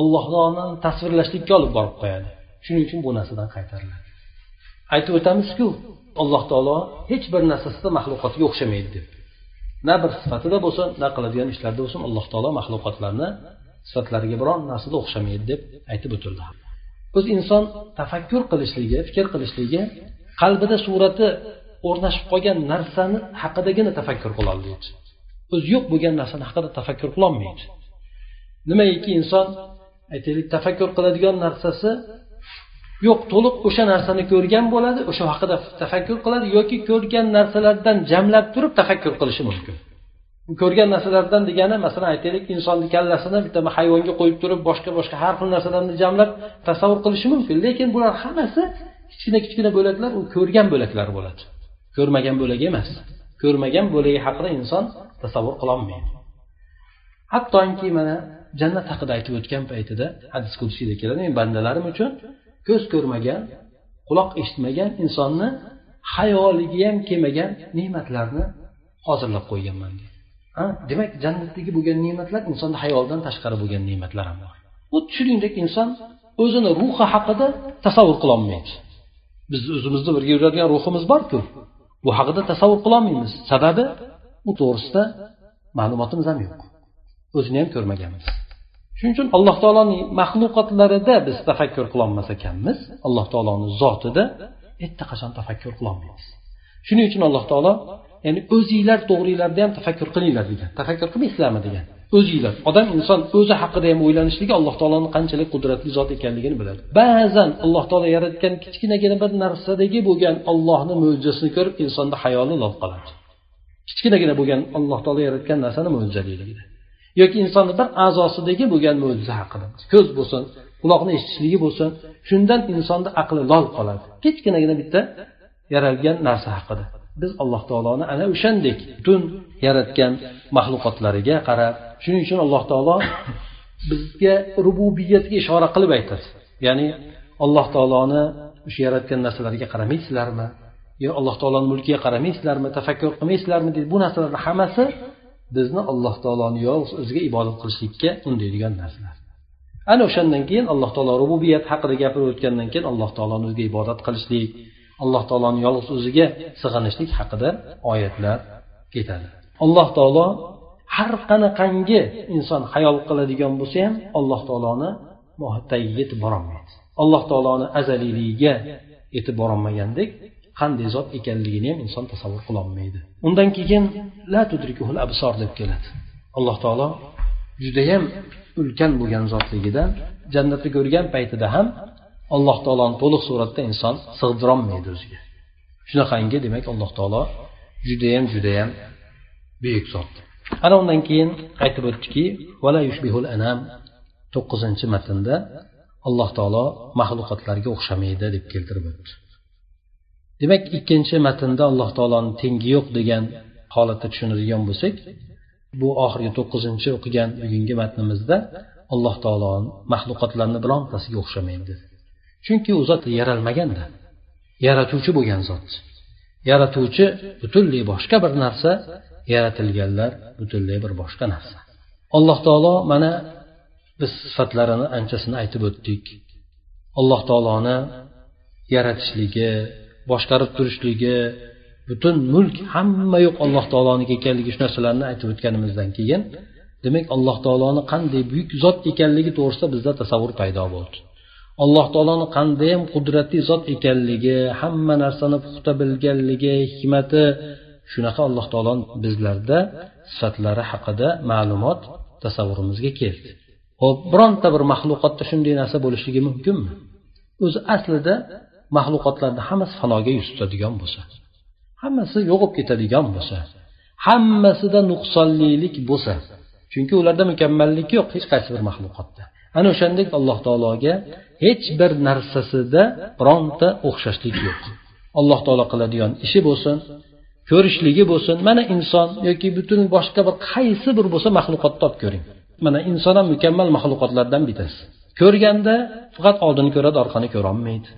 Allohni tasvirlashlikka olib borib qo'yadi. Shuning uchun bu narsadan qaytariladi. Aytib o'tamizku alloh taolo hech bir narsasida maxluqotga o'xshamaydi deb. Na bir sifatida bo'lsin na qiladigan ishlarida bo'lsin alloh taolo maxluqotlarni sifatlariga biron narsada o'xshamaydi deb aytib o'tildi. O'z inson tafakkur qilishligi fikr qilishligi qalbida surati o'rnashib qolgan narsani haqidagina tafakkur qiloladi o'zi yo'q bo'lgan narsani haqida tafakkur qilolmaydi nimaiki inson aytaylik tafakkur qiladigan narsasi yo'q to'liq o'sha narsani ko'rgan bo'ladi o'sha haqida tafakkur qiladi yoki ko'rgan narsalardan jamlab turib tafakkur qilishi mumkin. Ko'rgan narsalardan degani masalan aytaylik insonni kallasini bitta hayvonga qo'yib turib boshqa boshqa har xil narsalarni jamlab tasavvur qilishi mumkin. Lekin bular hammasi kichkina kichkina bo'laklar u ko'rgan bo'laklar bo'ladi. Ko'rmagan bo'lak emas. Ko'rmagan bo'lagi haqida inson tasavvur qilolmaydi hattoki mana jannat haqida aytib o'tgan paytida hadis qudsiyda keladi men bandalarim uchun ko'z ko'rmagan quloq eshitmagan insonni hayoliga ham kelmagan ne'matlarni hozirlab qo'yganman deydi demak jannatdagi bo'lgan ne'matlar insonni hayolidan tashqari bo'lgan ne'matlar ham bor. Xuddi shuningdek inson o'zini ruhi haqida tasavvur qilolmaydi biz o'zimizni birga yuradigan ruhimiz borku. Bu haqida tasavvur qilolmaymiz. Sababi u to'g'risida ma'lumotimiz ham yo'q. O'zini ham ko'rmaganmiz. Shuning uchun alloh taoloning maxluqotlarida biz tafakkur qilolmas ekanmiz. Alloh taoloni zotida hech qachon tafakkur qilolmaymiz. Shuning uchun alloh taolo ya'ni o'zinglar to'g'ringlarda ham tafakkur qilinglar degan tafakkur qilmaysizlarmi degan o'zinglar. Odam inson o'zi haqida ham o'ylanishligi alloh taoloni qanchalik qudratli zot ekanligini biladi. Ba'zan alloh taolo yaratgan kichkinagina bir narsadagi bo'lgan ollohni mo'jizasini ko'rib insonni hayoli lol qoladi. Kichkinagina bo'lgan alloh taolo yaratgan narsani mo'jizaligida yoki insonni bir a'zosidagi bo'lgan mo'jiza haqida. Ko'z bo'lsin quloqni eshitishligi bo'lsin shundan insonni aqli lol qoladi. Kichkinagina bitta yaralgan narsa haqida. Biz alloh taoloni ana o'shandek butun yaratgan maxluqotlariga qarab shuning uchun alloh taolo bizga rububiyatga ishora qilib aytadi. Ya'ni alloh taoloni o'sha yaratgan narsalarga qaramaysizlarmi? Yo alloh taoloni mulkiga qaramaysizlarmi? Tafakkur qilmaysizlarmi deydi. Bu narsalarni hammasi bizni alloh taoloni yolg'iz o'ziga ibodat qilishlikka undaydigan narsalar. Ana o'shandan keyin alloh taolo rububiyat haqida gapirib o'tgandan keyin alloh taoloni o'ziga ibodat qilishlik alloh taoloni yolg'iz o'ziga sig'inishlik haqida oyatlar ketadi. Alloh taolo har qanaqangi inson hayol qiladigan bo'lsa ham alloh taoloni tagiga yetib borolmaydi. Alloh taoloni azaliyligiga yetib borolmagandek qanday zot ekanligini ham inson tasavvur qilolmaydi. Undan keyin la tudrikuhul absor deb keladi. Alloh taolo judayam ulkan bo'lgan zotligidan jannatni ko'rgan paytida ham alloh taoloni to'liq suratda inson sig'dirolmaydi o'ziga. Shunaqangi demak alloh taolo judayam judayam buyuk zot. Ana undan keyin aytib o'tdiki to'qqizinchi matnda alloh taolo maxluqotlarga o'xshamaydi deb keltirib o'tdi. Demak ikkinchi matnda alloh taoloni tengi yo'q degan holatda tushunadigan bo'lsak bu oxirgi to'qqizinchi o'qigan bugungi matnimizda alloh taoloni maxluqotlarni birontasiga o'xshamaydi. dedi chunki u zot yaralmaganda yaratuvchi bo'lgan zot. Yaratuvchi butunlay boshqa bir narsa yaratilganlar butunlay bir boshqa narsa. Alloh taolo mana biz sifatlarini anchasini aytib o'tdik. Alloh taoloni yaratishligi boshqarib turishligi butun mulk hamma yo'q alloh taoloniki ekanligi shu narsalarni aytib o'tganimizdan keyin demak alloh taoloni qanday buyuk zot ekanligi to'g'risida bizda tasavvur paydo bo'ldi. Alloh taoloni qandayyam qudratli zot ekanligi hamma narsani puxta bilganligi hikmati shunaqa alloh taoloni bizlarda sifatlari haqida ma'lumot tasavvurimizga keldi. Hop bironta bir maxluqotda shunday narsa bo'lishligi mumkinmi? O'zi aslida maxluqotlarni hammasi fanoga yuz tutadigan bo'lsa hammasi yo'qolib ketadigan bo'lsa hammasida nuqsonlilik bo'lsa chunki ularda mukammallik yo'q hech qaysi bir maxluqotda. Ana o'shandek alloh taologa hech bir narsasida bironta o'xshashlik yo'q. Alloh taolo qiladigan ishi bo'lsin ko'rishligi bo'lsin. Mana inson yoki butun boshqa bir qaysi bir bo'lsa maxluqotni olib ko'ring. Mana inson ham mukammal maxluqotlardan bittasi. Ko'rganda faqat oldini ko'radi orqani ko'rolmaydi.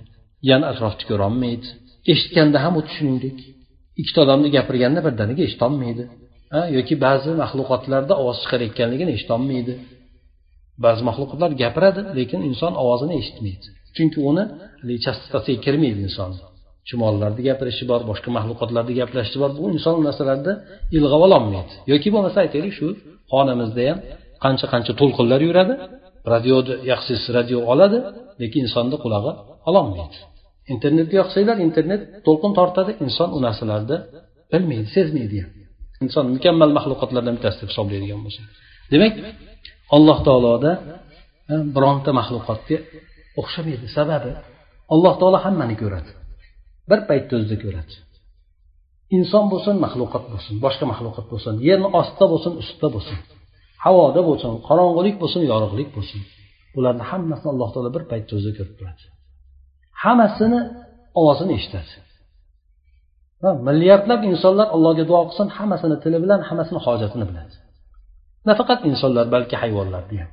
Yan atrofni ko'rolmaydi. Eshitganda ham xuddi shuningdek ikkita odamni gapirganda birdaniga eshitolmaydi. Yoki ba'zi maxluqotlarda ovoz chiqarayotganligini eshitolmaydi. Ba'zi maxluqotlar gapiradi lekin inson ovozini eshitmaydi. Chunki uni chastotasiga kirmaydi inson. Chumollarni gapirishi bor boshqa maxluqotlarni gaplashishi bor. Bu inson narsalarni ilg'ab ololmaydi yoki bo'lmasa aytaylik shu xonamizda ham qancha qancha to'lqinlar yuradi radioni yoqsangiz radio oladi lekin insonni qulog'i ololmaydi. Internetga yoqsanglar internet to'lqin tortadi inson u narsalarni bilmaydi sezmaydi ham. Inson mukammal maxluqotlardan bittasi deb hisoblaydigan bo'lsa. Demak alloh taoloda bironta maxluqotga o'xshamaydi. Sababi alloh taolo hammani ko'radi. Bir paytda o'zida ko'radi. Inson bo'lsin maxluqot bo'lsin boshqa maxluqot bo'lsin yerni ostida bo'lsin ustida bo'lsin havoda bo'lsin qorong'ulik bo'lsin yorug'lik bo'lsin. Bularni hammasini alloh taolo bir paytda o'zi ko'rib turadi. Hammasini ovozini eshitadi. Milliardlab insonlar allohga duo qilsin hammasini tili bilan hammasini hojatini biladi. Nafaqat insonlar balki hayvonlarni ham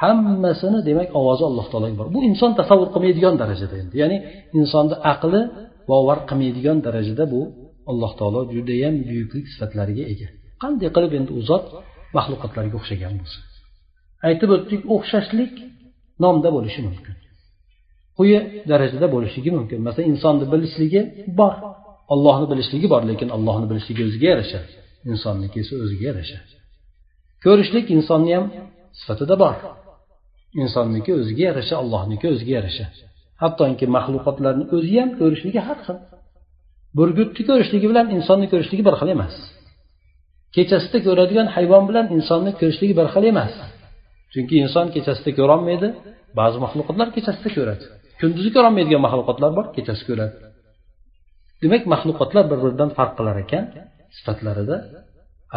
hammasini demak ovozi alloh taologa bor. Bu inson tasavvur qilmaydigan darajada endi. Ya'ni insonni aqli bovar qilmaydigan darajada bu alloh taolo judayam buyuklik sifatlariga ega. Qanday qilib endi u zot maxluqotlarga o'xshagan bo'lsa? Aytib o'tdik o'xshashlik nomda bo'lishi mumkin. Quyi darajada bo'lishligi mumkin. Masalan insonni bilishligi bor. Ollohni bilishligi bor lekin allohni bilishligi o'ziga yarasha. Insonniki esa o'ziga yarasha. Ko'rishlik insonni ham sifatida bor. Insonniki o'ziga yarasha allohniki o'ziga yarasha. Hattoki maxluqotlarni o'zi ham ko'rishligi har xil. Burgutni ko'rishligi bilan insonni ko'rishligi bir xil emas. Kechasida ko'radigan hayvon bilan insonni ko'rishligi bir xil emas. Chunki inson kechasida ko'rolmaydi ba'zi maxluqotlar kechasida ko'radi. Kunduzi ko'rolmaydigan maxluqotlar bor kechasi ko'radi. Demak maxluqotlar bir biridan farq qilar ekan sifatlarida.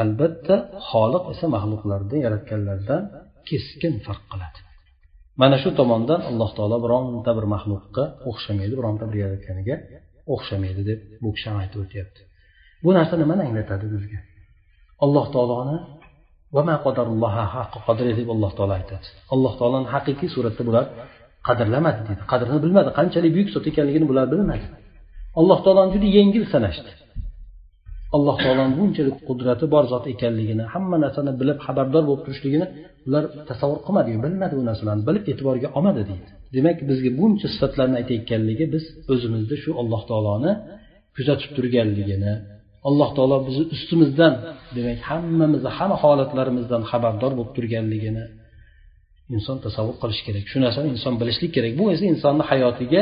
Albatta xoliq esa maxluqlarni yaratganlardan keskin farq qiladi. Mana shu tomondan alloh taolo bironta bir maxluqqa o'xshamaydi bironta bir yaratganiga o'xshamaydi deb bu kishi ham aytib o'tyapti. Bu narsa nimani anglatadi bizga. Alloh taoloni deb alloh taolo aytadi. Alloh taoloni haqiqiy suratda bular qadrlamadi deydi. Qadrini bilmadi qanchalik buyuk zot ekanligini bular bilmadi. Alloh taoloni juda yengil sanashdi. Alloh taoloni bunchalik qudrati bor zot ekanligini hamma narsani bilib xabardor bo'lib turishligini ular tasavvur qilmadi. Bilmadi bu narsalarni bilib e'tiborga olmadi deydi. Demak bizga buncha sifatlarni aytayotganligi biz o'zimizda shu alloh taoloni kuzatib turganligini alloh taolo bizni ustimizdan demak hammamizni hamma holatlarimizdan xabardor bo'lib turganligini inson tasavvur qilishi kerak. Shu narsani inson bilishlik kerak. Bu esa insonni hayotiga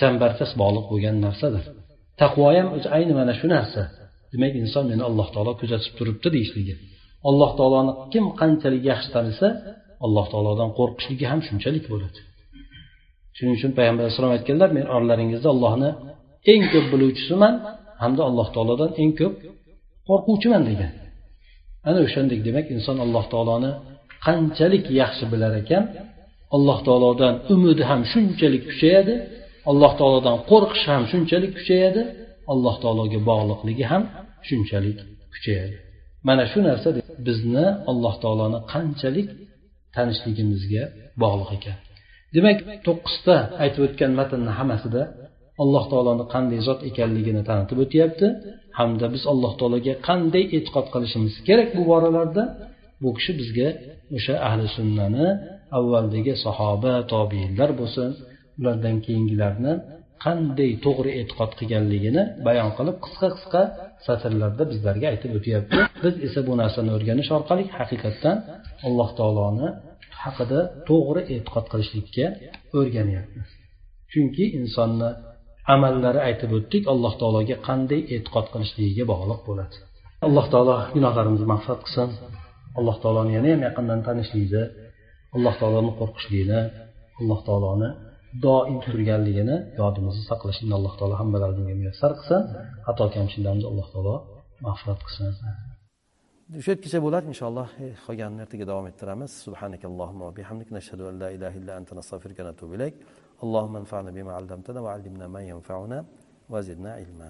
chambarchas bog'liq bo'lgan narsadir. Taqvo ham o'zi ayni mana shu narsa. Demak inson meni alloh taolo kuzatib turibdi deyishligi. Alloh taoloni kim qanchalik yaxshi tanisa alloh taolodan qo'rqishligi ham shunchalik bo'ladi. Shuning uchun payg'ambar alayhissalom aytganlar men oralaringizda ollohni eng ko'p biluvchisiman hamda alloh taolodan eng ko'p qo'rquvchiman degan. Ana o'shandek demak inson alloh taoloni qanchalik yaxshi bilar ekan alloh taolodan umidi ham shunchalik kuchayadi alloh taolodan qo'rqishi ham shunchalik kuchayadi alloh taologa bog'liqligi ham shunchalik kuchayadi. Mana shu narsa bizni alloh taoloni qanchalik tanishligimizga bog'liq ekan. Demak to'qqizta aytib o'tgan matnni hammasida alloh taoloni qanday zot ekanligini tanitib o'tyapti. Hamda biz alloh taologa qanday e'tiqod qilishimiz kerak bu boralarda bu kishi bizga o'sha ahli sunnani avvaldagi sahoba tobiinlar bo'lsin ulardan keyingilarni qanday to'g'ri e'tiqod qilganligini bayon qilib qisqa qisqa satrlarda bizlarga aytib o'tyapti. Biz esa bu narsani o'rganish orqali haqiqatdan alloh taoloni haqida to'g'ri e'tiqod qilishlikka o'rganyapmiz. Chunki insonni amallari aytib o'tdik alloh taologa qanday e'tiqod qilishligiga bog'liq bo'ladi. Alloh taolo gunohlarimizni mag'firat qilsin. Alloh taoloni yana ham yaqindan tanishlikni alloh taoloni qo'rqishlikni alloh taoloni doim turganligini yodimizda saqlashni alloh taolo hammalarimizga muyassar qilsin xato kamchiliklarimizni alloh taolo mag'firat qilsin shu yergacha bo'ladi inshaalloh qolganini ertaga davom ettiramiz subhanakallohumma bihamdik nashhadu an la ilaha illa anta nastag'firuka va natubu ilayk اللهم انفعنا بما علمتنا وعلمنا ما ينفعنا وزدنا علما